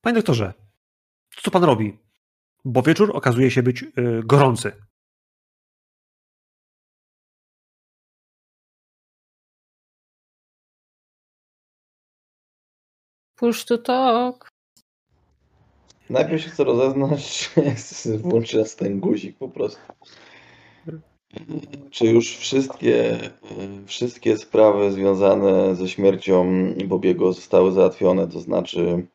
Panie doktorze, co pan robi? Bo wieczór okazuje się być yy, gorący. Push to talk. Najpierw się chcę rozeznać, czy włączę ten guzik po prostu. Czy już wszystkie, wszystkie sprawy związane ze śmiercią Bobiego zostały załatwione? To znaczy,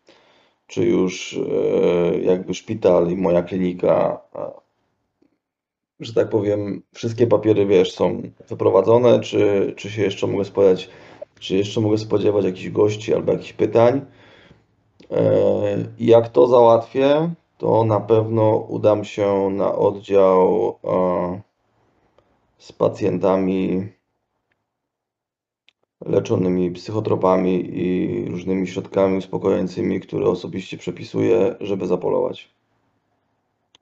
czy już e, jakby szpital i moja klinika, że tak powiem, wszystkie papiery, wiesz, są wyprowadzone, czy, czy się jeszcze mogę spodziewać, czy jeszcze mogę spodziewać jakichś gości albo jakichś pytań? E, jak to załatwię, to na pewno udam się na oddział e, z pacjentami leczonymi psychotropami i różnymi środkami uspokojającymi, które osobiście przepisuję, żeby zapolować.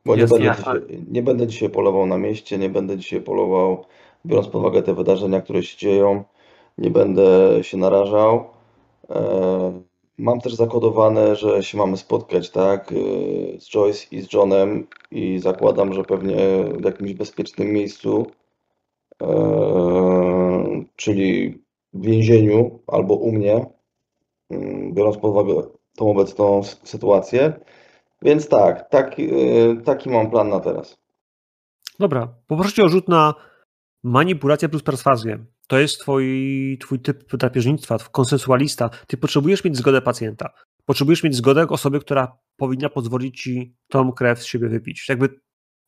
Bo nie będę, dzisiaj, nie będę dzisiaj polował na mieście, nie będę dzisiaj polował, biorąc pod uwagę te wydarzenia, które się dzieją, nie będę się narażał. E, Mam też zakodowane, że się mamy spotkać, tak, y, z Joyce i z Johnem i zakładam, że pewnie w jakimś bezpiecznym miejscu, e, czyli w więzieniu albo u mnie, mm, biorąc pod uwagę tą obecną sytuację. Więc tak, taki, taki mam plan na teraz. Dobra, poproszę cię o rzut na manipulację plus perswazję to jest twój, twój typ drapieżnictwa, konsensualista, ty potrzebujesz mieć zgodę pacjenta. Potrzebujesz mieć zgodę osoby, która powinna pozwolić ci tą krew z siebie wypić. Jakby,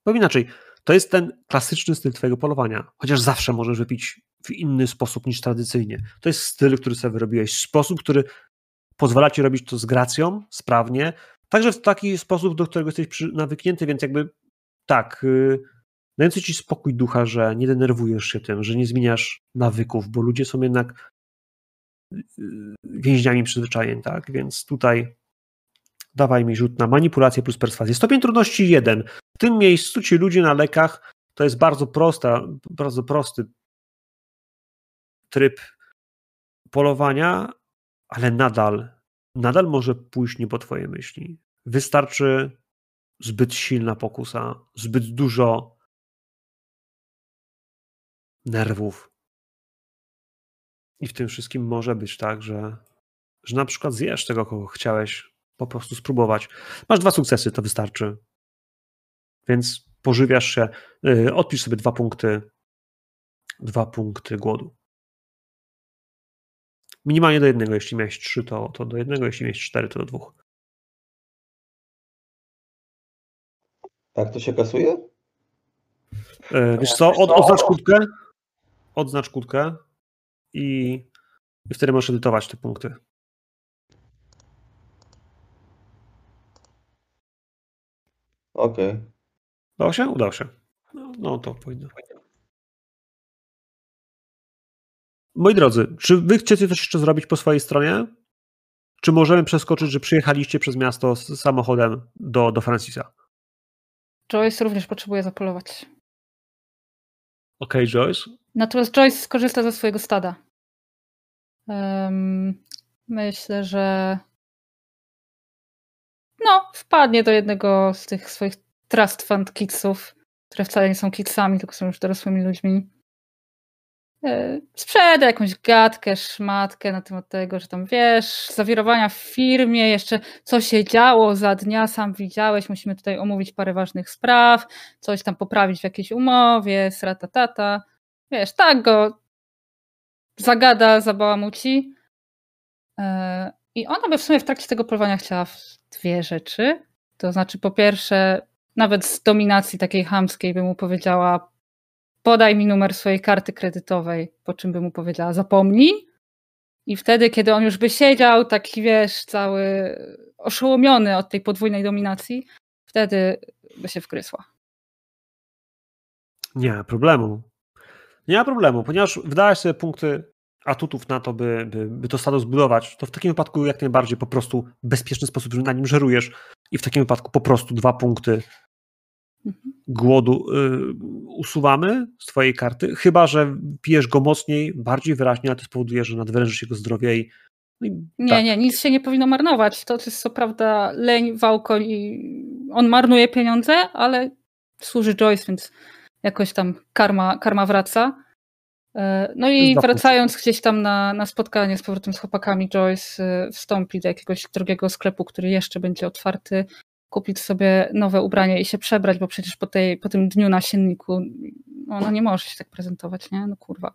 powiem inaczej, to jest ten klasyczny styl twojego polowania, chociaż zawsze możesz wypić w inny sposób niż tradycyjnie. To jest styl, który sobie wyrobiłeś, sposób, który pozwala ci robić to z gracją, sprawnie, także w taki sposób, do którego jesteś nawyknięty, więc jakby tak, yy, dający ci spokój ducha, że nie denerwujesz się tym, że nie zmieniasz nawyków, bo ludzie są jednak y, więźniami przyzwyczajeń, tak? Więc tutaj dawaj mi rzut na manipulację plus perswazję. Stopień trudności jeden. W tym miejscu ci ludzie na lekach to jest bardzo prosta, bardzo prosty tryb polowania, ale nadal, nadal może pójść nie po twoje myśli. Wystarczy zbyt silna pokusa, zbyt dużo nerwów. I w tym wszystkim może być tak, że, że na przykład zjesz tego, kogo chciałeś po prostu spróbować. Masz dwa sukcesy, to wystarczy. Więc pożywiasz się, yy, odpisz sobie dwa punkty, dwa punkty głodu. Minimalnie do jednego, jeśli miałeś trzy, to, to do jednego, jeśli miałeś cztery, to do dwóch. Tak to się kasuje? Yy, wiesz co, od, odznacz kurtkę, odznacz kłódkę i, i wtedy możesz edytować te punkty. Okej. Okay. Udało się? Udało się. No, no to powinno. Moi drodzy, czy wy chcecie coś jeszcze zrobić po swojej stronie? Czy możemy przeskoczyć, że przyjechaliście przez miasto z samochodem do, do Francisa? Joyce również potrzebuje zapolować. Okej, okay, Joyce. Natomiast Joyce skorzysta ze swojego stada. Um, myślę, że no, wpadnie do jednego z tych swoich trust fund kidsów, które wcale nie są kidsami, tylko są już dorosłymi ludźmi. E, sprzeda jakąś gadkę, szmatkę na temat tego, że tam wiesz, zawirowania w firmie, jeszcze co się działo za dnia, sam widziałeś, musimy tutaj omówić parę ważnych spraw, coś tam poprawić w jakiejś umowie, sratatata wiesz, tak go zagada, zabałamuci. E, I ona by w sumie w trakcie tego polowania chciała dwie rzeczy. To znaczy, po pierwsze, nawet z dominacji takiej hamskiej by mu powiedziała: podaj mi numer swojej karty kredytowej, po czym by mu powiedziała: zapomnij. I wtedy, kiedy on już by siedział, taki wiesz, cały oszołomiony od tej podwójnej dominacji, wtedy by się wkrysła. Nie ma problemu. Nie ma problemu, ponieważ wydałeś sobie punkty atutów na to, by, by, by to stado zbudować, to w takim wypadku jak najbardziej po prostu bezpieczny sposób, że na nim żerujesz i w takim wypadku po prostu dwa punkty mhm. Głodu y, usuwamy z twojej karty, chyba, że pijesz go mocniej, bardziej wyraźnie, a to spowoduje, że nadwyrężysz jego zdrowie i No i Nie, tak. nie, nic się nie powinno marnować. To jest co prawda leń, wałkoń i on marnuje pieniądze, ale służy Joyce, więc jakoś tam karma, karma wraca. E, No i wracając gdzieś tam na, na spotkanie z powrotem z chłopakami, Joyce e, wstąpi do jakiegoś drugiego sklepu, który jeszcze będzie otwarty, kupić sobie nowe ubranie i się przebrać, bo przecież po, tej, po tym dniu na sienniku no, ona nie może się tak prezentować, nie? No kurwa.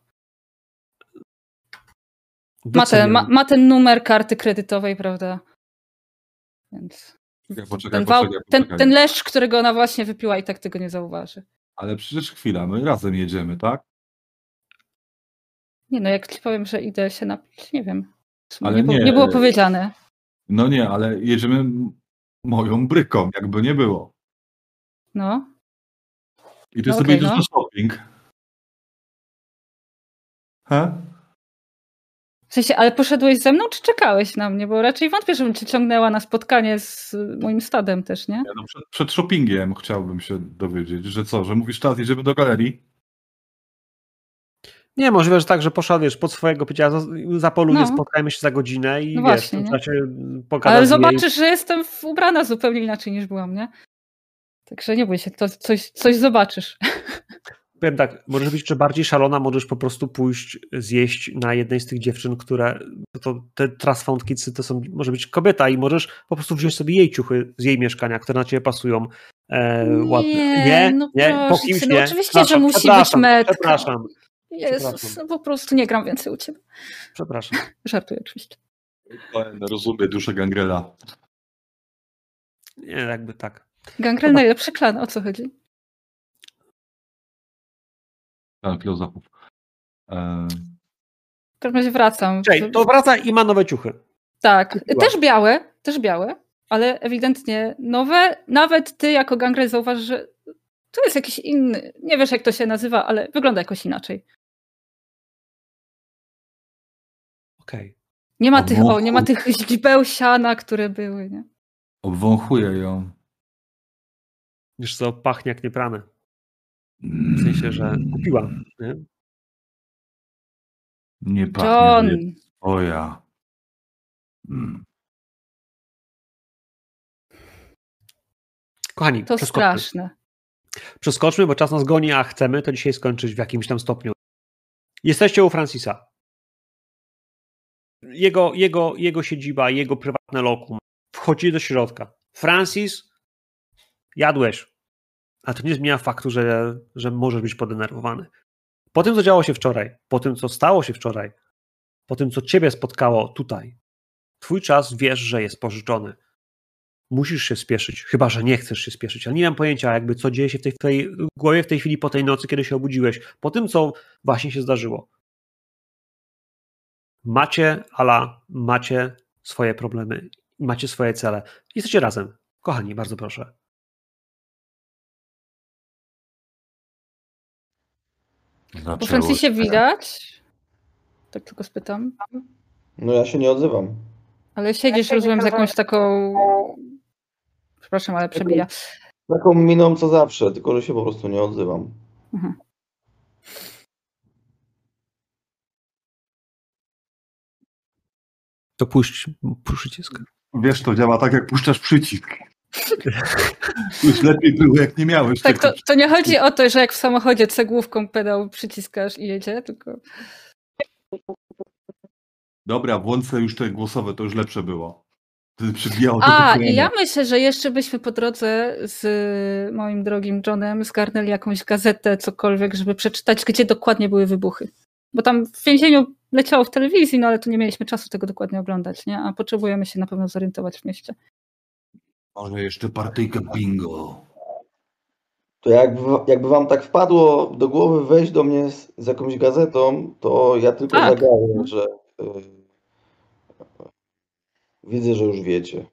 Ma ten, ma, ma ten numer karty kredytowej, prawda? Więc Ja poczekaj, ten, poczekaj, ten, poczekaj. ten leszcz, którego ona właśnie wypiła i tak tego nie zauważy. Ale przecież chwila, my razem jedziemy, tak? Nie no, jak ci powiem, że idę się napić, nie wiem. Nie, było, nie. nie było powiedziane. No nie, ale jedziemy moją bryką, jakby nie było. No. I ty No sobie okej, idziesz no. na shopping. He? W sensie, ale poszedłeś ze mną, czy czekałeś na mnie? Bo raczej wątpię, żebym cię ciągnęła na spotkanie z moim stadem też, nie? Nie, no przed, przed shoppingiem chciałbym się dowiedzieć, że co, że mówisz teraz jedziemy do galerii? Nie, możliwe, że tak, że poszła, wiesz, pod swojego picia, zapoluję, No. spotkajmy się za godzinę i No wiesz, właśnie, w nie? czasie Ale jej. zobaczysz, że jestem ubrana zupełnie inaczej niż byłam, nie? Także nie bój się, to coś, coś zobaczysz. Powiem tak, możesz być jeszcze bardziej szalona, możesz po prostu pójść zjeść na jednej z tych dziewczyn, które to te trust found kidsy to są, może być kobieta i możesz po prostu wziąć sobie jej ciuchy z jej mieszkania, które na ciebie pasują. E, ładne. Nie, no nie, po kimś no nie. oczywiście, że musi być metka. Przepraszam, Jezus, no po prostu nie gram więcej u ciebie. przepraszam. Żartuję oczywiście. Rozumiem duszę gangrela. Nie, jakby tak. Gangrel najlepszy klan, o co chodzi? Pan filozofów. E, W każdym razie wracam. Cześć, to wraca i ma nowe ciuchy. Tak, Kupiła. też białe, też białe, ale ewidentnie nowe. Nawet ty jako gangrel zauważysz, że to jest jakiś inny, nie wiesz jak to się nazywa, ale wygląda jakoś inaczej. Okej. Nie ma tych, o, nie ma tych źdźbeł siana, które były, nie? obwąchuję ją. Wiesz co, pachnie jak nieprane. W sensie, że kupiła. Nie? Nie pachnie, John, twoja. Mm. Kochani, to przeskoczmy. straszne. Przeskoczmy, bo czas nas goni, a chcemy to dzisiaj skończyć w jakimś tam stopniu. Jesteście u Francisa. Jego, jego, jego siedziba, jego prywatne lokum. Wchodzi do środka. Francis, jadłeś. A to nie zmienia faktu, że, że możesz być podenerwowany. Po tym, co działo się wczoraj, po tym, co stało się wczoraj, po tym, co ciebie spotkało tutaj, twój czas wiesz, że jest pożyczony. Musisz się spieszyć, chyba że nie chcesz się spieszyć. Ale nie mam pojęcia, jakby co dzieje się w tej twojej głowie w tej chwili po tej nocy, kiedy się obudziłeś, po tym, co właśnie się zdarzyło. Macie, ala, macie swoje problemy, macie swoje cele. Jesteście razem. Kochani, bardzo proszę. Po Zaczęło Francisie się. widać, tak tylko spytam, No ja się nie odzywam. ale siedzisz, rozumiem, z jakąś taką... Przepraszam, ale przebija. Taką miną co zawsze, tylko że się po prostu nie odzywam. Mhm. To puść przycisk. Wiesz, to działa tak, jak puszczasz przycisk. Już lepiej było, jak nie miałeś Tak, to, to nie chodzi o to, że jak w samochodzie cegłówką pedał przyciskasz i jedzie, tylko... Dobra, włączę już te głosowe, to już lepsze było. Przybijało A, i ja myślę, że jeszcze byśmy po drodze z moim drogim Johnem zgarnęli jakąś gazetę, cokolwiek, żeby przeczytać, gdzie dokładnie były wybuchy. Bo tam w więzieniu leciało w telewizji, no ale tu nie mieliśmy czasu tego dokładnie oglądać, nie? A potrzebujemy się na pewno zorientować w mieście. Może jeszcze partyjkę bingo. To jakby, jakby wam tak wpadło do głowy wejść do mnie z, z jakąś gazetą, to ja tylko Tak. zagaję, że y, widzę, że już wiecie.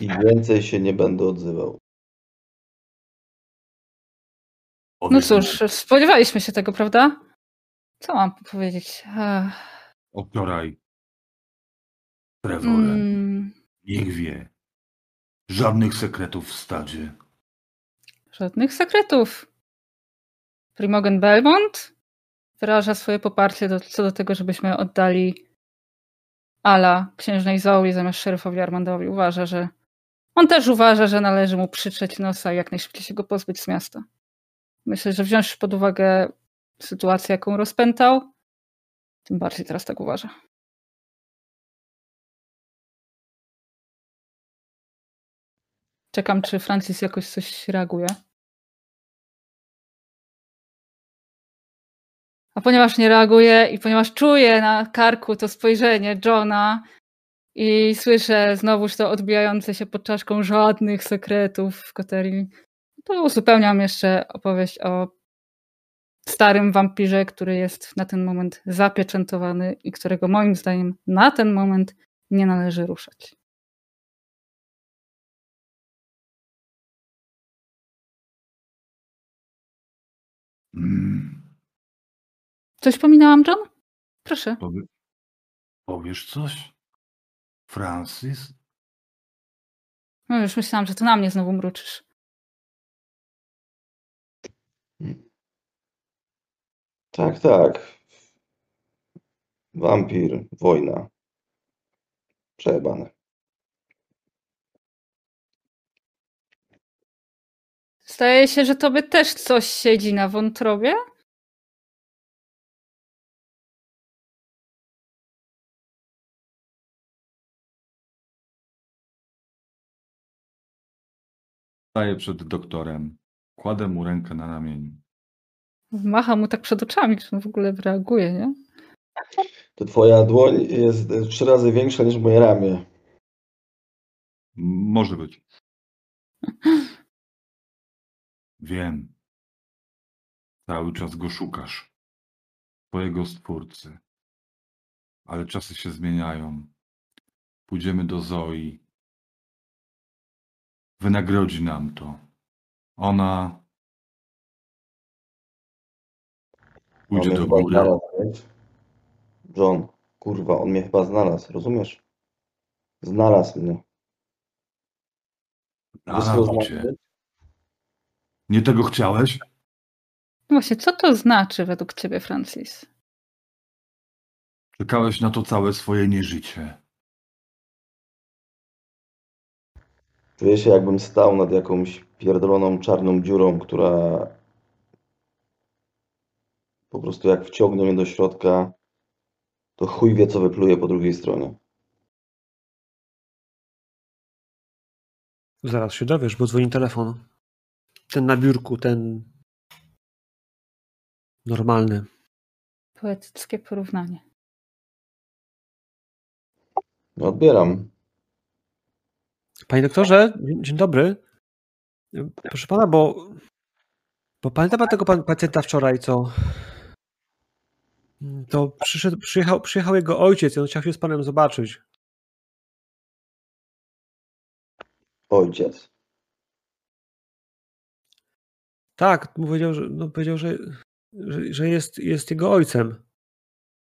I więcej się nie będę odzywał. No cóż, spodziewaliśmy się tego, prawda? Co mam powiedzieć? Ach, O wczoraj. Trevorem. mm, Niech wie. Żadnych sekretów w stadzie. żadnych sekretów. Primogen Belmont wyraża swoje poparcie do, co do tego, żebyśmy oddali Ala księżnej Zoe zamiast szeryfowi Armandowi uważa, że on też uważa, że należy mu przyczeć nosa i jak najszybciej się go pozbyć z miasta. Myślę, że wziąć pod uwagę sytuację, jaką rozpętał, tym bardziej teraz tak uważa. Czekam, czy Francis jakoś coś reaguje. A ponieważ nie reaguje i ponieważ czuję na karku to spojrzenie Johna i słyszę znowuż to odbijające się pod czaszką żadnych sekretów w Koterii, to uzupełniam jeszcze opowieść o starym wampirze, który jest na ten moment zapieczętowany i którego moim zdaniem na ten moment nie należy ruszać. Mm, Coś pominęłam, John? Proszę. powie, powiesz coś? Francis? No już myślałam, że to na mnie znowu mruczysz. Tak, tak. Wampir, wojna. Przejebane. Zdaje się, że tobie też coś siedzi na wątrobie? Staję przed doktorem. Kładę mu rękę na ramieniu. Macha mu tak przed oczami, czy on w ogóle reaguje, nie? To twoja dłoń jest trzy razy większa niż moje ramię. Może być. Wiem. Cały czas go szukasz. Twojego stwórcy. Ale czasy się zmieniają. Pójdziemy do Zoi. Wynagrodzi nam to. Ona On pójdzie do chyba góry. znalazł, wiesz? John, kurwa, on mnie chyba znalazł, rozumiesz? Znalazł mnie. Wiesz, co to Znalazł znaczy? cię. Nie tego chciałeś? No Właśnie, co to znaczy według ciebie, Francis? Czekałeś na to całe swoje nieżycie. Czuję się jakbym stał nad jakąś pierdoloną czarną dziurą, która po prostu jak wciągnie mnie do środka, to chuj wie, co wypluje po drugiej stronie. Zaraz się dowiesz, bo dzwoni telefon. Ten na biurku, ten normalny. Poetyckie porównanie. No, odbieram. Panie doktorze, dzień dobry. Proszę pana, bo, bo pamięta pan tego pan, pacjenta wczoraj, co to przyszedł, przyjechał, przyjechał jego ojciec i on chciał się z panem zobaczyć. Ojciec. Tak, powiedział, że, no, powiedział, że, że, że jest, jest jego ojcem.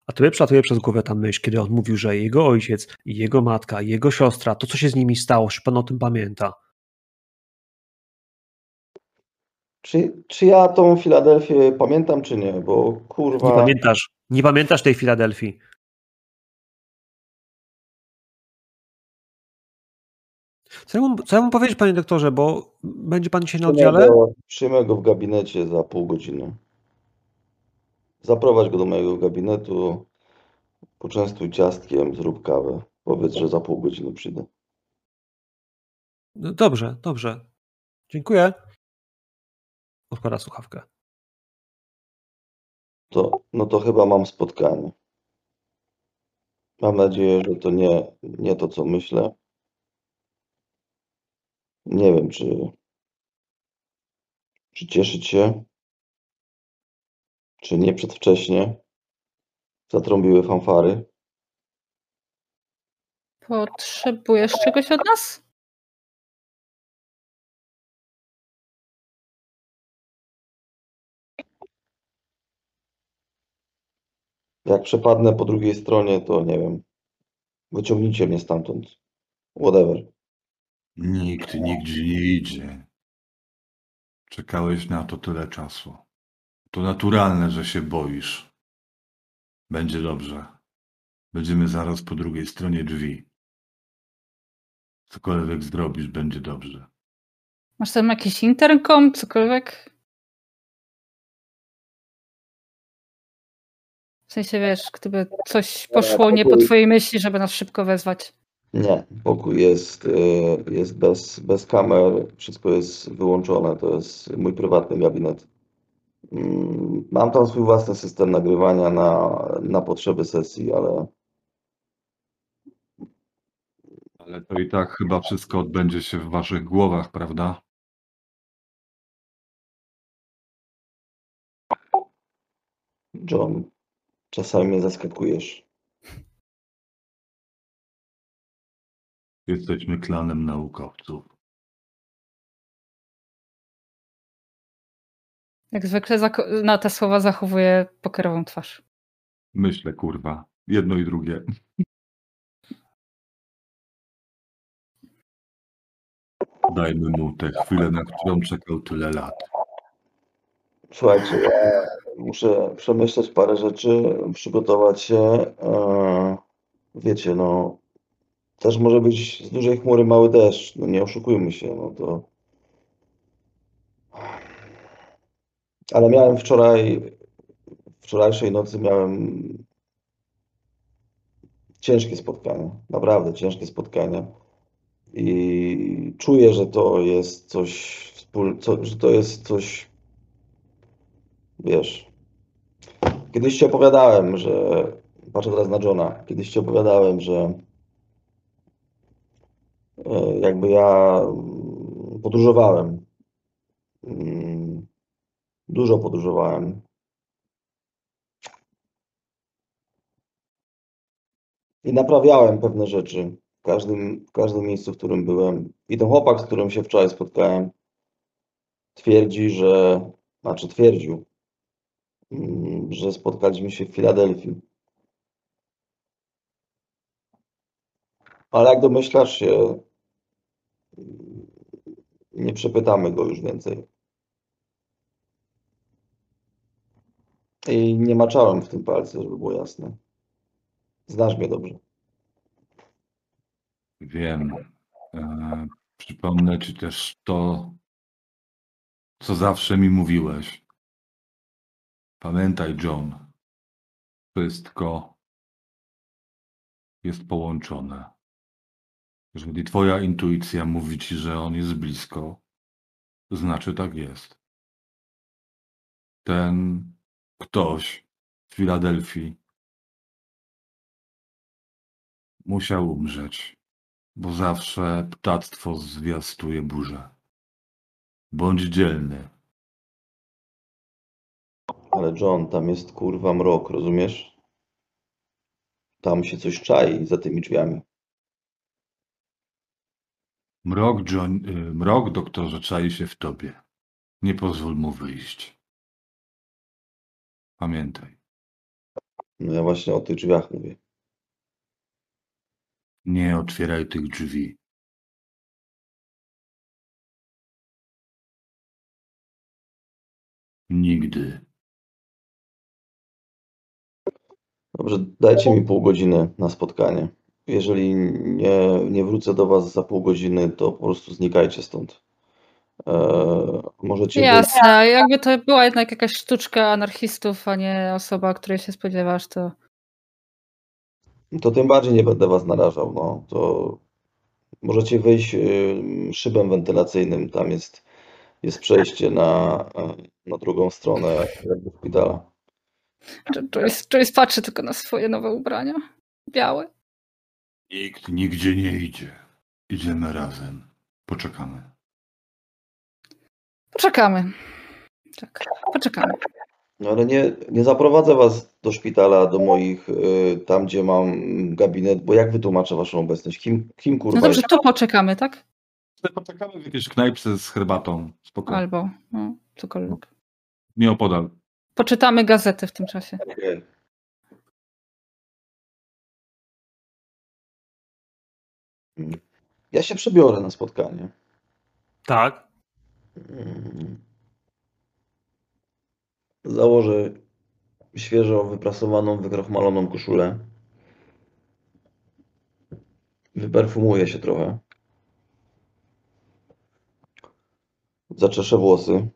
A tobie przelatuje przez głowę ta myśl, kiedy on mówił, że jego ojciec, jego matka, jego siostra, to co się z nimi stało, czy pan o tym pamięta? Czy, czy ja tą Filadelfię pamiętam, czy nie? Bo kurwa. Nie pamiętasz, nie pamiętasz tej Filadelfii. Co ja, mu, co ja mu powiedzieć, panie doktorze, bo będzie pan dzisiaj na oddziale? przyjmę go w gabinecie za pół godziny. Zaprowadź go do mojego gabinetu, poczęstuj ciastkiem, zrób kawę. Powiedz, że za pół godziny przyjdę. No, Dobrze, dobrze. Dziękuję. Odkłada słuchawkę. To, no to chyba mam spotkanie. Mam nadzieję, że to nie, nie to, co myślę. Nie wiem, czy, czy cieszyć się, czy nie przedwcześnie. Zatrąbiły fanfary. Potrzebujesz czegoś od nas? Jak przepadnę po drugiej stronie, to nie wiem. Wyciągnijcie mnie stamtąd. Whatever. Nikt nigdzie nie idzie. Czekałeś na to tyle czasu. To naturalne, że się boisz. Będzie dobrze. Będziemy zaraz po drugiej stronie drzwi. Cokolwiek zrobisz, będzie dobrze. Masz tam jakiś interkom, cokolwiek? W sensie, wiesz, gdyby coś poszło nie po twojej myśli, żeby nas szybko wezwać. Nie, pokój jest, e, jest bez, bez kamer, wszystko jest wyłączone, to jest mój prywatny gabinet. Mm, Mam tam swój własny system nagrywania na, na potrzeby sesji, ale Ale to i tak chyba wszystko odbędzie się w waszych głowach, prawda? John, czasami mnie zaskakujesz. Jesteśmy klanem naukowców. Jak zwykle na te słowa zachowuje pokerową twarz. Myślę, kurwa. Jedno i drugie. Dajmy mu tę chwilę, na którą czekał tyle lat. Słuchajcie, ja muszę przemyśleć parę rzeczy, przygotować się. e, Wiecie, no, też może być z dużej chmury mały deszcz, no nie oszukujmy się, no to. Ale miałem wczoraj, wczorajszej nocy miałem ciężkie spotkanie, naprawdę ciężkie spotkanie. I czuję, że to jest coś że to jest coś, wiesz. Kiedyś ci opowiadałem, że, patrzę teraz na Johna, kiedyś ci opowiadałem, że e, jakby ja mm, podróżowałem. Dużo podróżowałem. I naprawiałem pewne rzeczy w każdym, w każdym miejscu, w którym byłem. I ten chłopak, z którym się wczoraj spotkałem, twierdzi, że, znaczy twierdził, mm, że spotkaliśmy się w Filadelfii. Ale jak domyślasz się, nie przepytamy go już więcej. I nie maczałem w tym palce, żeby było jasne. Znasz mnie dobrze. Wiem. E, przypomnę ci też to, co zawsze mi mówiłeś. Pamiętaj, John, wszystko jest połączone. Jeżeli twoja intuicja mówi ci, że on jest blisko, znaczy tak jest. Ten ktoś w Filadelfii musiał umrzeć, bo zawsze ptactwo zwiastuje burzę. Bądź dzielny. Ale John, tam jest kurwa mrok, rozumiesz? Tam się coś czai za tymi drzwiami. Mrok, John, y, mrok, doktorze, czai się w tobie. Nie pozwól mu wyjść. Pamiętaj, No ja właśnie o tych drzwiach mówię. nie otwieraj tych drzwi. Nigdy. Dobrze, dajcie mi pół godziny na spotkanie. Jeżeli nie, nie wrócę do was za pół godziny, to po prostu znikajcie stąd. Eee, możecie wyjść. Jasne, jakby to była jednak jakaś sztuczka anarchistów, a nie osoba, której się spodziewasz, to To tym bardziej nie będę was narażał. No. To możecie wyjść y, szybem wentylacyjnym. Tam jest, jest przejście na, na drugą stronę jakby szpitala. Joyce, Joyce patrzy tylko na swoje nowe ubrania. Białe. Nikt nigdzie nie idzie. Idziemy razem. Poczekamy. Poczekamy. Tak, poczekamy. No ale nie, nie zaprowadzę was do szpitala, do moich, y, tam gdzie mam gabinet, bo jak wytłumaczę waszą obecność? Kim, kim No kurwa dobrze, jest? tu poczekamy, tak? Poczekamy w jakiejś knajpce z herbatą. Spokojnie. Albo no, cokolwiek. Nieopodal. Poczytamy gazety w tym czasie. Okej. Mm. Ja się przebiorę na spotkanie. Tak. Mm. Założę świeżo wyprasowaną, wykrochmaloną koszulę. Wyperfumuję się trochę. Zaczeszę włosy.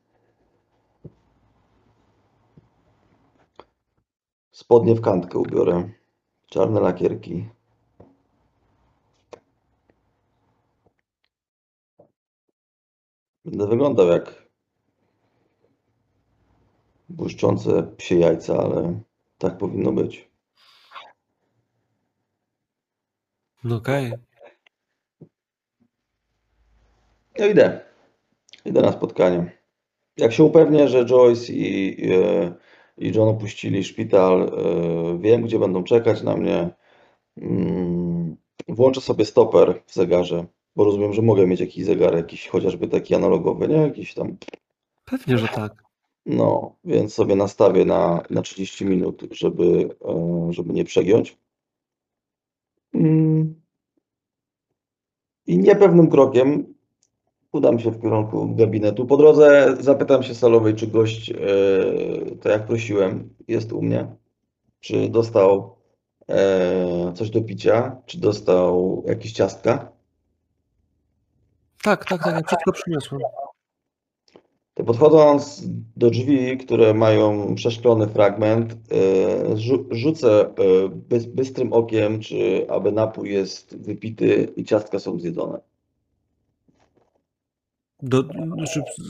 Spodnie w kantkę ubiorę. Czarne lakierki. Będę wyglądał jak błyszczące psie jajca, ale tak powinno być. No okej. No idę. Idę na spotkanie. Jak się upewnię, że Joyce i, i, i John opuścili szpital, e, wiem, gdzie będą czekać na mnie. Mm, Włączę sobie stoper w zegarze, bo rozumiem, że mogę mieć jakiś zegar, jakiś chociażby taki analogowy, nie? Jakiś tam. Pewnie, że tak. No, więc sobie nastawię na, na 30 minut, żeby, e, żeby nie przegiąć. Mm. I niepewnym krokiem udam się w kierunku gabinetu. Po drodze zapytam się salowej, czy gość, e, tak jak prosiłem, jest u mnie. Czy dostał e, coś do picia, czy dostał jakieś ciastka. Tak, tak, tak, ja wszystko przyniosłem. To podchodząc do drzwi, które mają przeszklony fragment, e, rzu- rzucę e, bys- bystrym okiem, czy aby napój jest wypity i ciastka są zjedzone. Do, znaczy, z,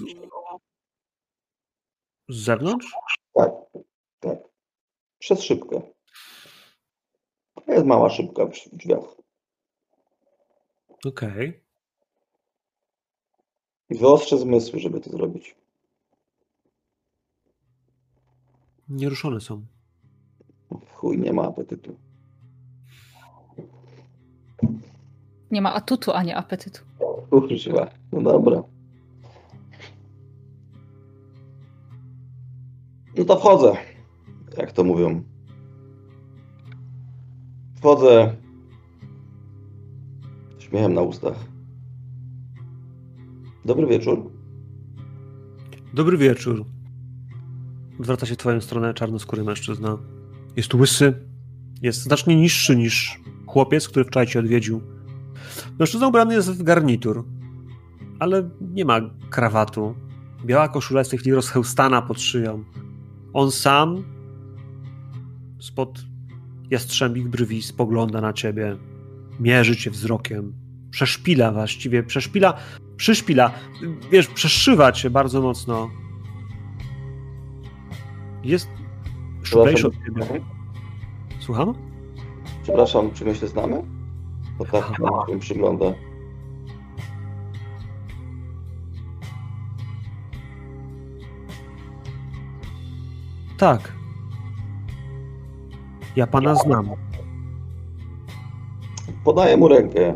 z zewnątrz? Tak, tak. Przez szybkę. Jest mała szybka przy drzwiach. Okej. I wyostrzę zmysły, żeby to zrobić. Nieruszone są. Chuj, nie ma apetytu. Nie ma atutu, ani apetytu. Kurwa, no dobra. No to wchodzę, jak to mówią. Wchodzę śmiechem na ustach. Dobry wieczór. Dobry wieczór. Zwraca się w twoją stronę czarnoskóry mężczyzna. Jest łysy. Jest znacznie niższy niż chłopiec, który wczoraj cię odwiedził. Mężczyzna ubrany jest w garnitur, ale nie ma krawatu. Biała koszula jest w tej chwili rozchełstana pod szyją. On sam spod jastrzębich brwi spogląda na ciebie. Mierzy cię wzrokiem. Przeszpila właściwie, przeszpila, przyszpila. Wiesz, przeszywa cię bardzo mocno. Jest szczuplejszy od ciebie. Słucham? Przepraszam, czy my się znamy? Bo tak się przygląda. Tak. Ja pana znam. Podaję mu rękę.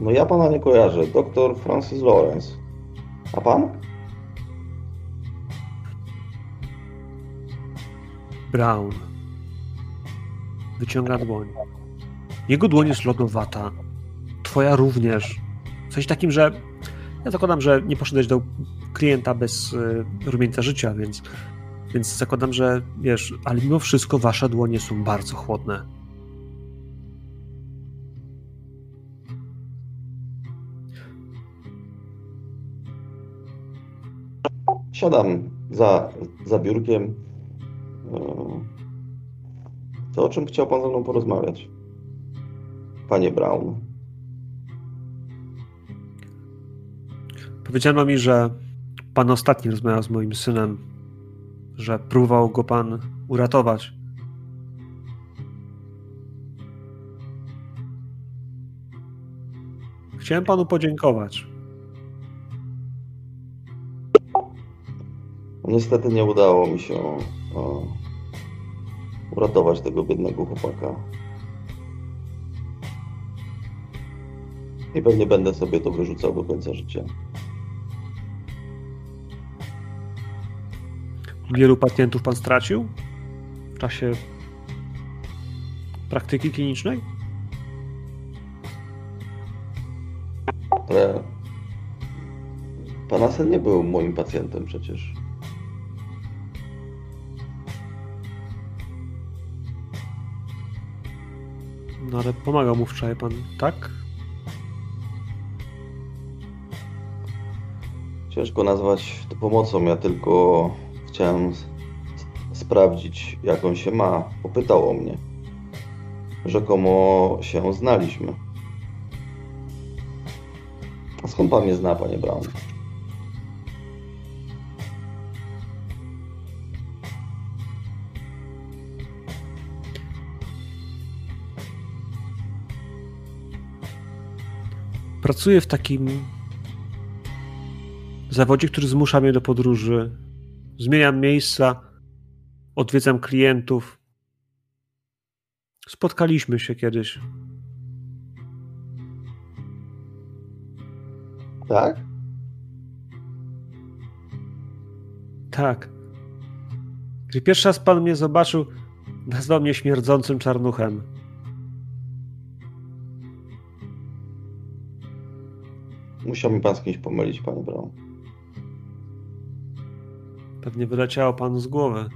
No ja pana nie kojarzę. Doktor Francis Lawrence. A pan? Brown. Wyciąga dłoń. Jego dłoń jest lodowata. Twoja również. Coś takim, że ja zakładam, że nie poszedłeś do klienta bez y, rumieńca życia, więc, więc zakładam, że wiesz, ale mimo wszystko wasze dłonie są bardzo chłodne. Siadam za, za biurkiem. E, To o czym chciał pan ze mną porozmawiać? Panie Brown. Powiedziano mi, że pan ostatni rozmawiał z moim synem, że próbował go pan uratować. Chciałem panu podziękować. Niestety nie udało mi się e, uratować tego biednego chłopaka. I pewnie będę sobie to wyrzucał do końca życia. Wielu pacjentów pan stracił w czasie praktyki klinicznej? Ale pana syn nie był moim pacjentem przecież. No ale pomagał mu wczoraj pan, tak? Ciężko nazwać to pomocą. Ja tylko chciałem sprawdzić, jak on się ma. Popytał o mnie. Rzekomo się znaliśmy. A skąd pan mnie zna, panie Brown? Pracuję w takim zawodzie, który zmusza mnie do podróży. Zmieniam miejsca, odwiedzam klientów. Spotkaliśmy się kiedyś. Tak? Tak. Gdy pierwszy raz pan mnie zobaczył, nazwał mnie śmierdzącym czarnuchem. Musiał mi pan z kimś pomylić, panie Brown. Pewnie wyleciało panu z głowy.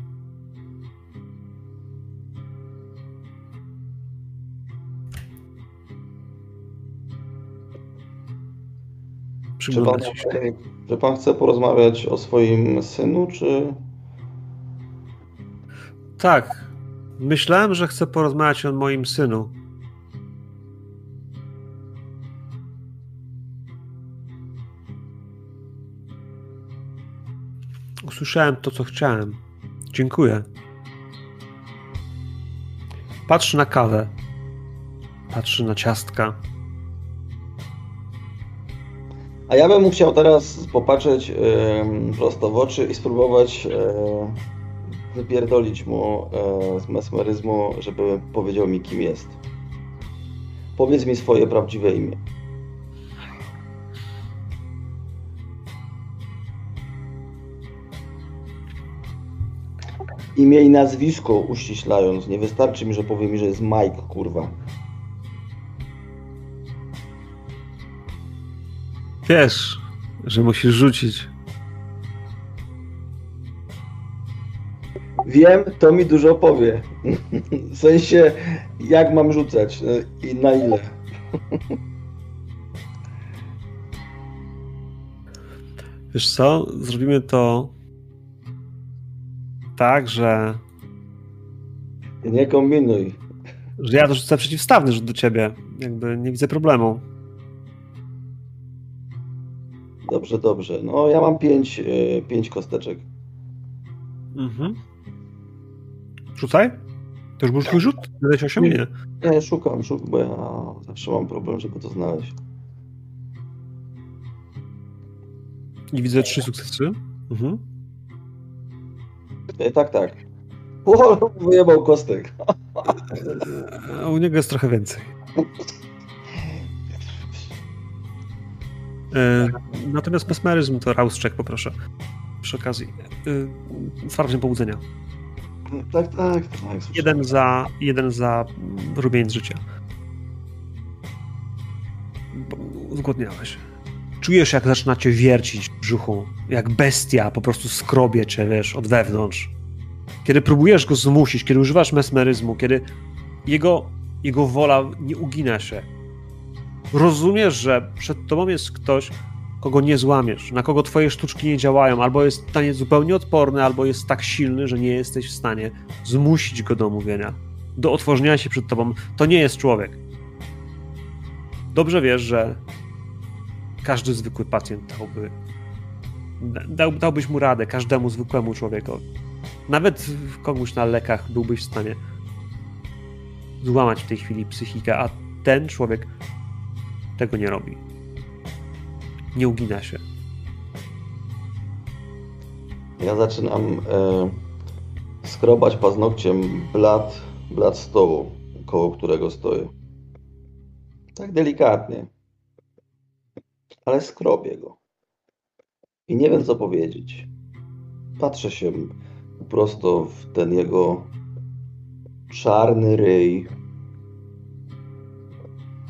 Czy pan, czy pan chce porozmawiać o swoim synu, czy... Tak. Myślałem, że chcę porozmawiać o moim synu. Usłyszałem to, co chciałem. Dziękuję. Patrzy na kawę. Patrzy na ciastka. A ja bym chciał teraz popatrzeć em, prosto w oczy i spróbować e, wypierdolić mu e, z mesmeryzmu, żeby powiedział mi, kim jest. Powiedz mi swoje prawdziwe imię. Imię i nazwisko uściślając. Nie wystarczy mi, że powie mi, że jest Mike, kurwa. Wiesz, że musisz rzucić. Wiem, to mi dużo powie. W sensie, jak mam rzucać e, i na ile. Wiesz co? Zrobimy to tak, że, Nie kombinuj. że ja dorzucę przeciwstawny rzut do ciebie. Jakby nie widzę problemu. Dobrze, dobrze. No, ja mam pięć, e, pięć kosteczek. Mhm. Rzucaj. To już był twój rzut? Wydać 8? Nie. Ja szukam, szukam, bo ja zawsze mam problem, żeby to znaleźć. I widzę trzy sukcesy. Mhm. E, tak, tak. O, wyjebał kostek. A u niego jest trochę więcej. E, natomiast mesmeryzm to Rauszczek, poproszę. Przy okazji. E, sprawdzę pobudzenia. Tak, tak, tak. Jeden za, jeden za rumień życia. Zgłodniałeś. Czujesz, jak zaczyna cię wiercić w brzuchu. Jak bestia po prostu skrobie cię, wiesz, od wewnątrz. Kiedy próbujesz go zmusić, kiedy używasz mesmeryzmu, kiedy jego, jego wola nie ugina się. Rozumiesz, że przed tobą jest ktoś, kogo nie złamiesz, na kogo twoje sztuczki nie działają, albo jest w stanie zupełnie odporny, albo jest tak silny, że nie jesteś w stanie zmusić go do mówienia, do otworzenia się przed tobą. To nie jest człowiek. Dobrze wiesz, że każdy zwykły pacjent dałby, dał, dałbyś mu radę, każdemu zwykłemu człowiekowi. Nawet komuś na lekach byłbyś w stanie złamać w tej chwili psychikę, a ten człowiek tego nie robi. Nie ugina się. Ja zaczynam e, skrobać paznokciem blat, blat stołu, koło którego stoję. Tak delikatnie. Ale skrobię go. I nie wiem, co powiedzieć. Patrzę się prosto w ten jego czarny ryj.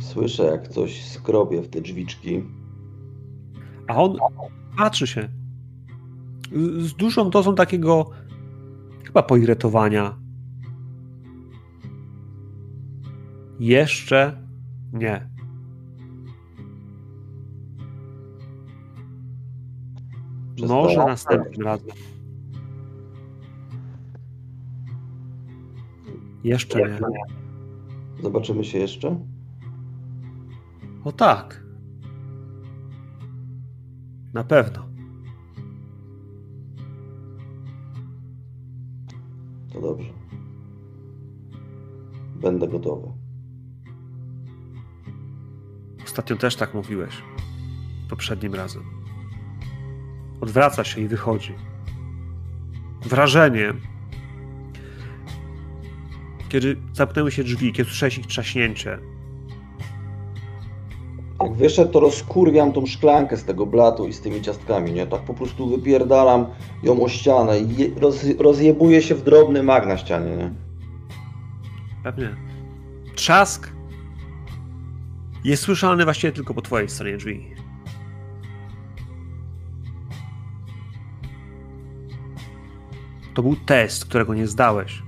Słyszę, jak coś skrobie w te drzwiczki. A on patrzy się. Z dużą dozą takiego chyba poirytowania. Jeszcze nie. Może następnym razem. Jeszcze nie. Zobaczymy się jeszcze? O tak. Na pewno. To dobrze. Będę gotowy. Ostatnio też tak mówiłeś. Poprzednim razem. Odwraca się i wychodzi. Wrażenie, kiedy zamknęły się drzwi, kiedy słyszałeś ich trzaśnięcie. Jak wyszedł, to rozkurwiam tą szklankę z tego blatu i z tymi ciastkami, nie? Tak po prostu wypierdalam ją o ścianę i roz, rozjebuję się w drobny mag na ścianie, nie? Pewnie. Trzask jest słyszalny właściwie tylko po twojej stronie drzwi. To był test, którego nie zdałeś.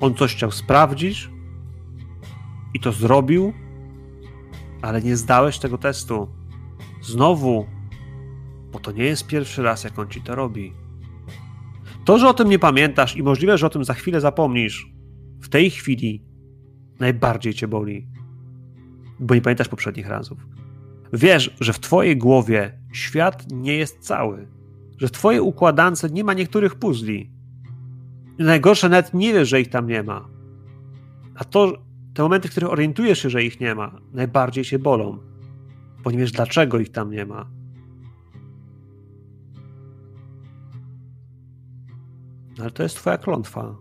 On coś chciał sprawdzić i to zrobił, ale nie zdałeś tego testu. Znowu, bo to nie jest pierwszy raz, jak on ci to robi. To, że o tym nie pamiętasz i możliwe, że o tym za chwilę zapomnisz, w tej chwili najbardziej cię boli, bo nie pamiętasz poprzednich razów. Wiesz, że w twojej głowie świat nie jest cały, że w twojej układance nie ma niektórych puzli. Najgorsze, nawet nie wiesz, że ich tam nie ma. A to, te momenty, w których orientujesz się, że ich nie ma, najbardziej się bolą, bo nie wiesz, dlaczego ich tam nie ma. No Ale to jest twoja klątwa.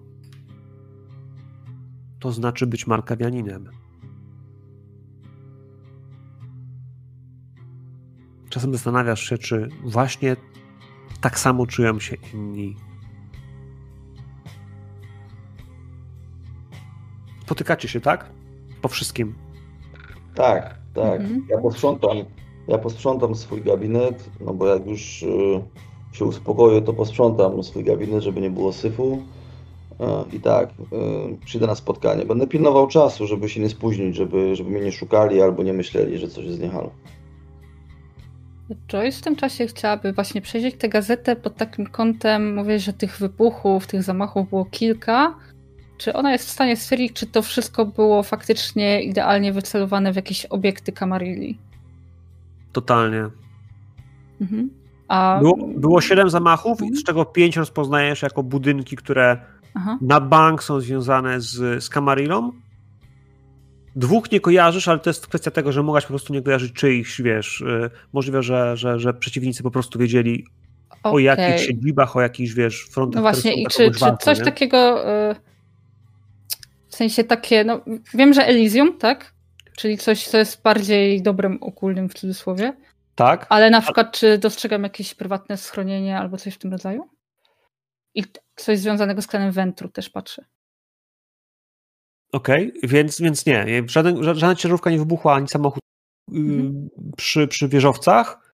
To znaczy być markawianinem. Czasem zastanawiasz się, czy właśnie tak samo czują się inni. Spotykacie się, tak? Po wszystkim. Tak, tak. Mhm. Ja posprzątam, ja posprzątam swój gabinet, no bo jak już y, się uspokoję, to posprzątam swój gabinet, żeby nie było syfu. Y, I tak, y, przyjdę na spotkanie. Będę pilnował czasu, żeby się nie spóźnić, żeby, żeby mnie nie szukali albo nie myśleli, że coś jest nie halo. Joyce w tym czasie chciałaby właśnie przejrzeć tę gazetę pod takim kątem, mówię, że tych wybuchów, tych zamachów było kilka. Czy ona jest w stanie stwierdzić, czy to wszystko było faktycznie idealnie wycelowane w jakieś obiekty Kamarilli? Totalnie. Mhm. A... Było, było siedem zamachów, z czego pięć rozpoznajesz jako budynki, które Aha. na bank są związane z, z Camarillą. Dwóch nie kojarzysz, ale to jest kwestia tego, że mogłaś po prostu nie kojarzyć czyichś, wiesz, y, możliwe, że, że, że przeciwnicy po prostu wiedzieli o Okej. jakichś siedzibach, o jakichś, wiesz, frontach. No właśnie, i czy, czy walką, coś nie? takiego, y, w sensie takie, no wiem, że Elysium, tak? Czyli coś, co jest bardziej dobrem okulnym w cudzysłowie, Tak? ale na przykład czy dostrzegam jakieś prywatne schronienie albo coś w tym rodzaju? I coś związanego z klanem Ventru też patrzę. Okej, więc, więc nie, żaden, ża- żadna ciężarówka nie wybuchła, ani samochód y, Mhm. przy, przy wieżowcach,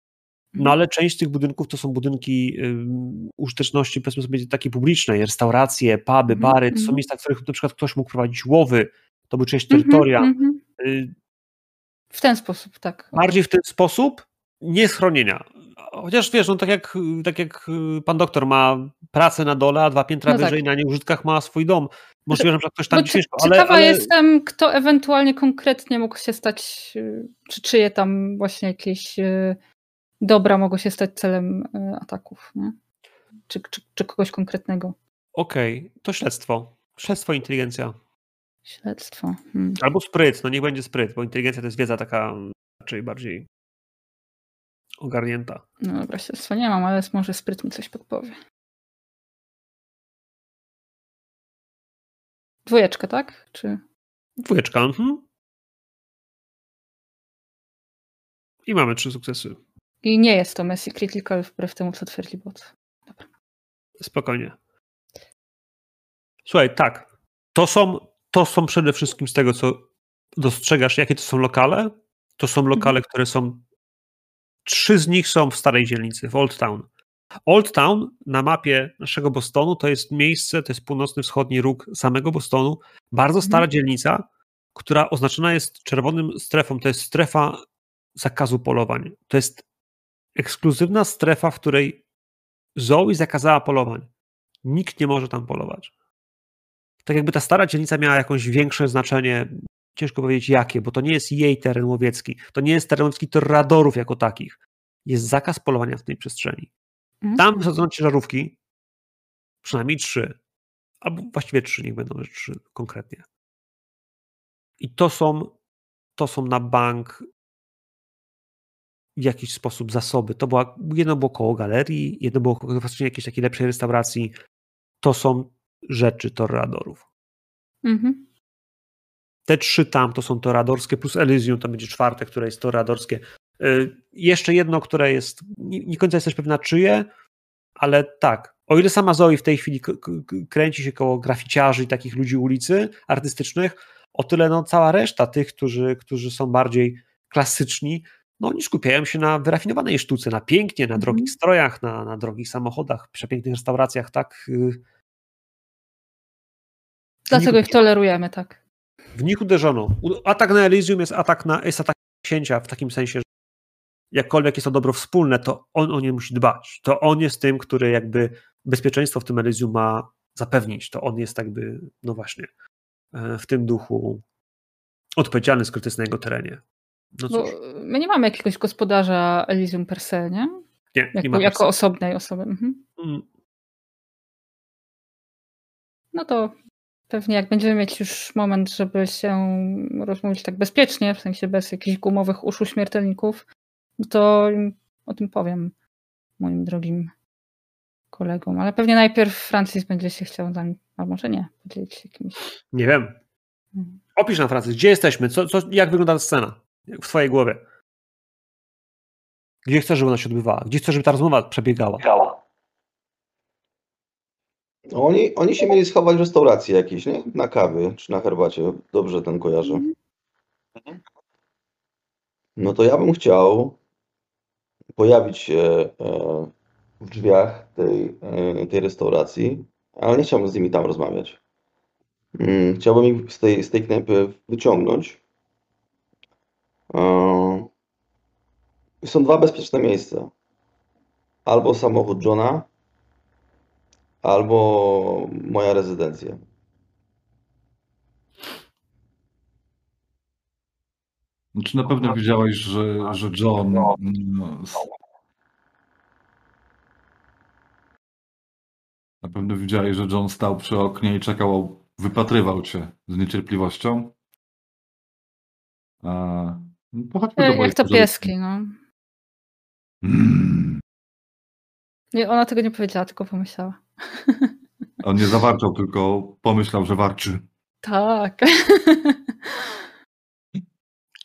no Mhm. ale część z tych budynków to są budynki y, użyteczności, powiedzmy sobie, takiej publicznej, restauracje, puby, Mhm, bary, to są mhm. miejsca, w których na przykład ktoś mógł prowadzić łowy, to były część terytoria. Y, W ten sposób, tak. bardziej w ten sposób, nie schronienia. Chociaż wiesz, no tak jak, tak jak y, pan doktor ma pracę na dole, a dwa piętra No tak. wyżej na nieużytkach ma swój dom. Możliwe, że ktoś tam mieszkał, ale, ciekawa ale jestem, kto ewentualnie konkretnie mógł się stać, y, czy czyje tam właśnie jakieś y, dobra mogło się stać celem y, ataków, nie? Czy, czy, czy kogoś konkretnego. okej, to śledztwo. Śledztwo, inteligencja. Śledztwo. Hmm. Albo spryt, no niech będzie spryt, bo inteligencja to jest wiedza taka raczej bardziej ogarnięta. No dobra, śledztwa nie mam, ale może spryt mi coś podpowie. Dwójeczka, tak? Czy... Dwójeczka, mhm. I mamy trzy sukcesy. I nie jest to Messi Critical wbrew temu, co twierdzi bot. Spokojnie. Słuchaj, tak. To są, to są przede wszystkim z tego, co dostrzegasz, jakie to są lokale. To są lokale, które są. Trzy z nich są w starej dzielnicy, w Old Town. Old Town na mapie naszego Bostonu to jest miejsce, to jest północny wschodni róg samego Bostonu, bardzo stara Mhm. dzielnica, która oznaczona jest czerwonym strefą, to jest strefa zakazu polowań. To jest ekskluzywna strefa, w której Zoe zakazała polowań. Nikt nie może tam polować. Tak jakby ta stara dzielnica miała jakieś większe znaczenie, ciężko powiedzieć jakie, bo to nie jest jej teren łowiecki, to nie jest teren łowiecki torradorów jako takich. Jest zakaz polowania w tej przestrzeni. Mhm. Tam wsadzono ciężarówki, przynajmniej trzy, albo właściwie trzy, niech będą trzy konkretnie. I to są, to są na bank w jakiś sposób zasoby. To była, jedno było koło galerii, jedno było faktycznie jakiejś takiej lepszej restauracji. To są rzeczy torradorów. Mhm. Te trzy tam to są toradorskie, plus Elysium to będzie czwarte, które jest toradorskie. Y, Jeszcze jedno, które jest, nie, nie końca jesteś pewna czyje, ale tak. O ile sama Zoe w tej chwili kręci się koło graficiarzy i takich ludzi ulicy artystycznych, o tyle no, cała reszta tych, którzy, którzy są bardziej klasyczni, no oni skupiają się na wyrafinowanej sztuce, na pięknie, na Mhm. drogich strojach, na, na drogich samochodach, przepięknych restauracjach, tak. y, Dlatego ich tolerujemy, tak. W nich uderzono. Atak na Elysium jest atak na jest atak księcia w takim sensie, że jakkolwiek jest to dobro wspólne, to on o nie musi dbać. To on jest tym, który jakby bezpieczeństwo w tym Elysium ma zapewnić. To on jest jakby, no właśnie, e, w tym duchu odpowiedzialny, skoro to jest na jego terenie. No Bo cóż, my nie mamy jakiegoś gospodarza Elysium per se, nie? nie, nie Jako, ma jako tak- osobnej osoby. Mhm. Mm, No to pewnie jak będziemy mieć już moment, żeby się rozmówić tak bezpiecznie, w sensie bez jakichś gumowych uszu śmiertelników, no to o tym powiem moim drogim kolegom. Ale pewnie najpierw Francis będzie się chciał tam, a może nie, podzielić się jakimś. Nie wiem. Mhm. Opisz nam, Francis, gdzie jesteśmy? Co, co, jak wygląda ta scena w twojej głowie? Gdzie chcesz, żeby ona się odbywała? Gdzie chcesz, żeby ta rozmowa przebiegała? No, Oni, oni się mieli schować w restauracji jakiejś, nie? Na kawy czy na herbacie. Dobrze ten kojarzę. Mhm. No to ja bym chciał pojawić się e, w drzwiach tej, e, tej restauracji, ale nie chciałbym z nimi tam rozmawiać. Mm, Chciałbym ich z tej, z tej knajpy wyciągnąć. E, Są dwa bezpieczne miejsca. Albo samochód Johna, albo moja rezydencja. No, Czy na pewno wiedziałeś, że, że John mm, s- na pewno widziałeś, że John stał przy oknie i czekał, wypatrywał cię z niecierpliwością? A, no, pochodźmy do Jak, jak to pieski, no. Mm. Nie, ona tego nie powiedziała, tylko pomyślała. On nie zawarczał, tylko pomyślał, że warczy. Tak.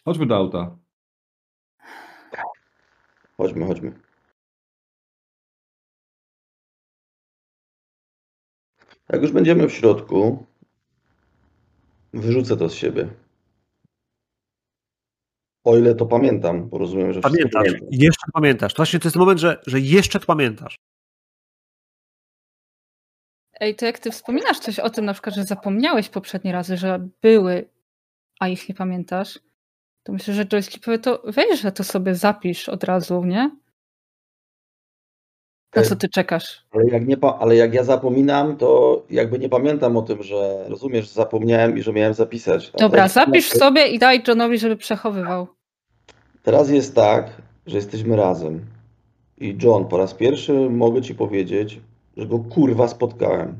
Chodźmy do auta. Chodźmy, chodźmy. Jak już będziemy w środku, wyrzucę to z siebie. O ile to pamiętam, bo rozumiem, że Pamiętasz, pamiętam. jeszcze pamiętasz. To właśnie to jest ten moment, że, że jeszcze to pamiętasz. Ej, to jak ty wspominasz coś o tym, na przykład, że zapomniałeś poprzednie razy, że były, a ich nie pamiętasz, to myślę, że Joyce powie, to weź, że to sobie zapisz od razu, nie? Na E, co ty czekasz? Ale jak, nie ale jak ja zapominam, to jakby nie pamiętam o tym, że rozumiesz, że zapomniałem i że miałem zapisać. A Dobra, zapisz sobie i daj Johnowi, żeby przechowywał. Teraz jest tak, że jesteśmy razem. I John, po raz pierwszy mogę ci powiedzieć, że go kurwa spotkałem.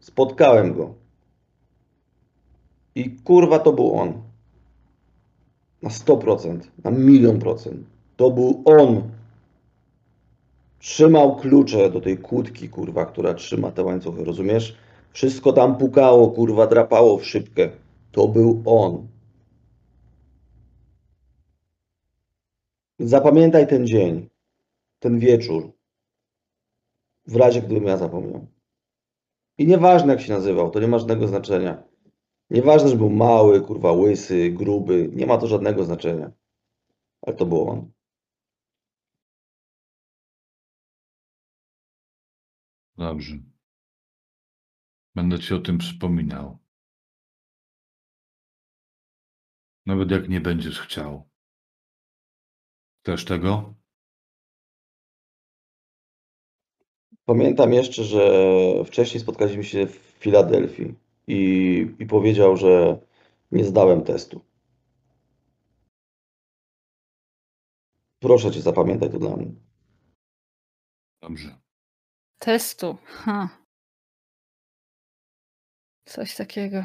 Spotkałem go. I kurwa to był on. Na 100%, na milion procent. To był on. Trzymał klucze do tej kłódki, kurwa, która trzyma te łańcuchy, rozumiesz? Wszystko tam pukało, kurwa, drapało w szybkę. To był on. Zapamiętaj ten dzień, ten wieczór, w razie gdybym ja zapomniał. I nieważne jak się nazywał, to nie ma żadnego znaczenia. Nieważne, że był mały, kurwa, łysy, gruby, nie ma to żadnego znaczenia. Ale to był on. Dobrze. Będę ci o tym przypominał. Nawet jak nie będziesz chciał. Chcesz tego? Pamiętam jeszcze, że wcześniej spotkaliśmy się w Filadelfii i, i powiedział, że nie zdałem testu. Proszę cię, zapamiętaj to dla mnie. Dobrze. Testu. Ha. Coś takiego.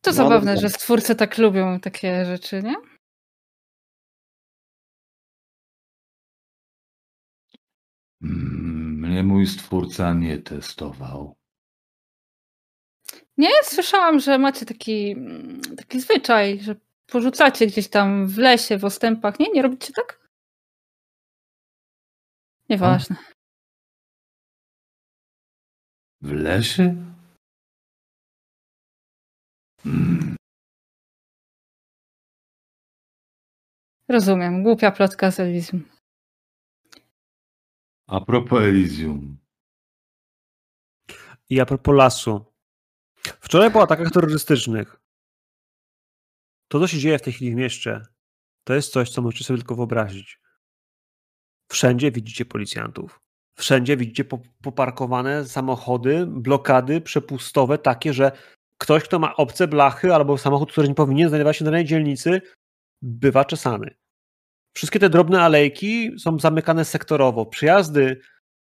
To No, zabawne, dobra. że stwórcy tak lubią takie rzeczy, nie? Mnie mój stwórca nie testował. Nie, słyszałam, że macie taki, mm, taki zwyczaj, że porzucacie gdzieś tam w lesie, w ostępach. Nie, nie robicie tak? Nieważne. W lesie? Mm, Rozumiem. Głupia plotka z. A propos Elysium. I a propos lasu. Wczoraj po atakach terrorystycznych. To, co się dzieje w tej chwili w mieście, to jest coś, co możecie sobie tylko wyobrazić. Wszędzie widzicie policjantów. Wszędzie widzicie po- poparkowane samochody, blokady przepustowe, takie, że ktoś, kto ma obce blachy albo samochód, który nie powinien znajdować się na danej dzielnicy, bywa czesany. Wszystkie te drobne alejki są zamykane sektorowo. Przyjazdy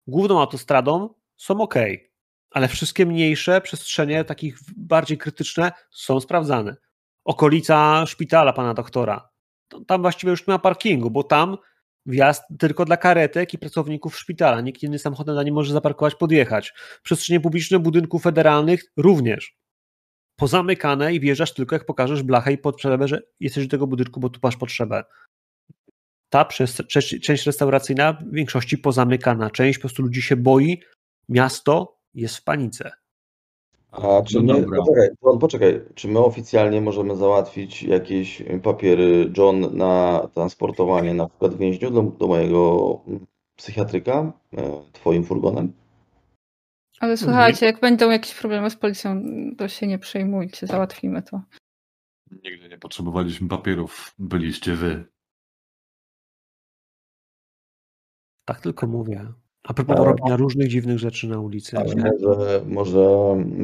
główną autostradą są ok, ale wszystkie mniejsze przestrzenie, takich bardziej krytyczne, są sprawdzane. Okolica szpitala pana doktora. To- Tam właściwie już nie ma parkingu, bo tam wjazd tylko dla karetek i pracowników szpitala. Nikt inny samochodem na nie może zaparkować, podjechać. Przestrzenie publiczne budynków federalnych również. Pozamykane i wjeżdżasz tylko jak pokażesz blachę i potrzebę, że jesteś do tego budynku, bo tu masz potrzebę. Ta część, część restauracyjna w większości pozamykana. Część po prostu ludzi się boi. Miasto jest w panice. A czy No my, dobra. poczekaj, John, poczekaj, czy my oficjalnie możemy załatwić jakieś papiery, John, na transportowanie na przykład w więźniu do, do mojego psychiatryka e, twoim furgonem? Ale słuchajcie, jak będą jakieś problemy z policją, to się nie przejmujcie, załatwimy to. Nigdy nie potrzebowaliśmy papierów. Byliście wy. Tak tylko mówię. A propos robienia różnych dziwnych rzeczy na ulicy. Ale może, może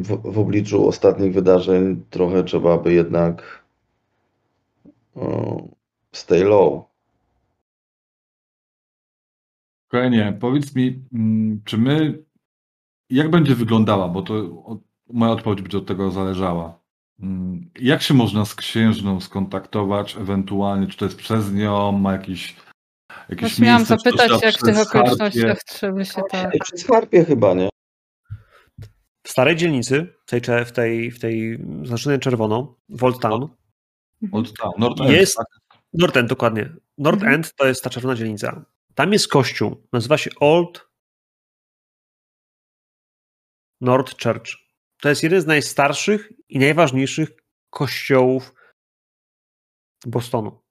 w, w obliczu ostatnich wydarzeń trochę trzeba by jednak o, stay low. Kochanie, powiedz mi, mm, czy my, jak będzie wyglądała, bo to od, moja odpowiedź będzie od tego zależała. Mm, Jak się można z księżną skontaktować, ewentualnie, czy to jest przez nią, ma jakiś, jakieś Właśnie miałam zapytać, jak w tych okolicznościach trzeba się tak... Przez harpie chyba, nie? W starej dzielnicy, w tej, w tej, w tej zaznaczonej czerwoną, w Old Town, Od tam, North End, jest tak? North End dokładnie. North Mhm. End to jest ta czerwona dzielnica. Tam jest kościół, nazywa się Old North Church. To jest jeden z najstarszych i najważniejszych kościołów Bostonu.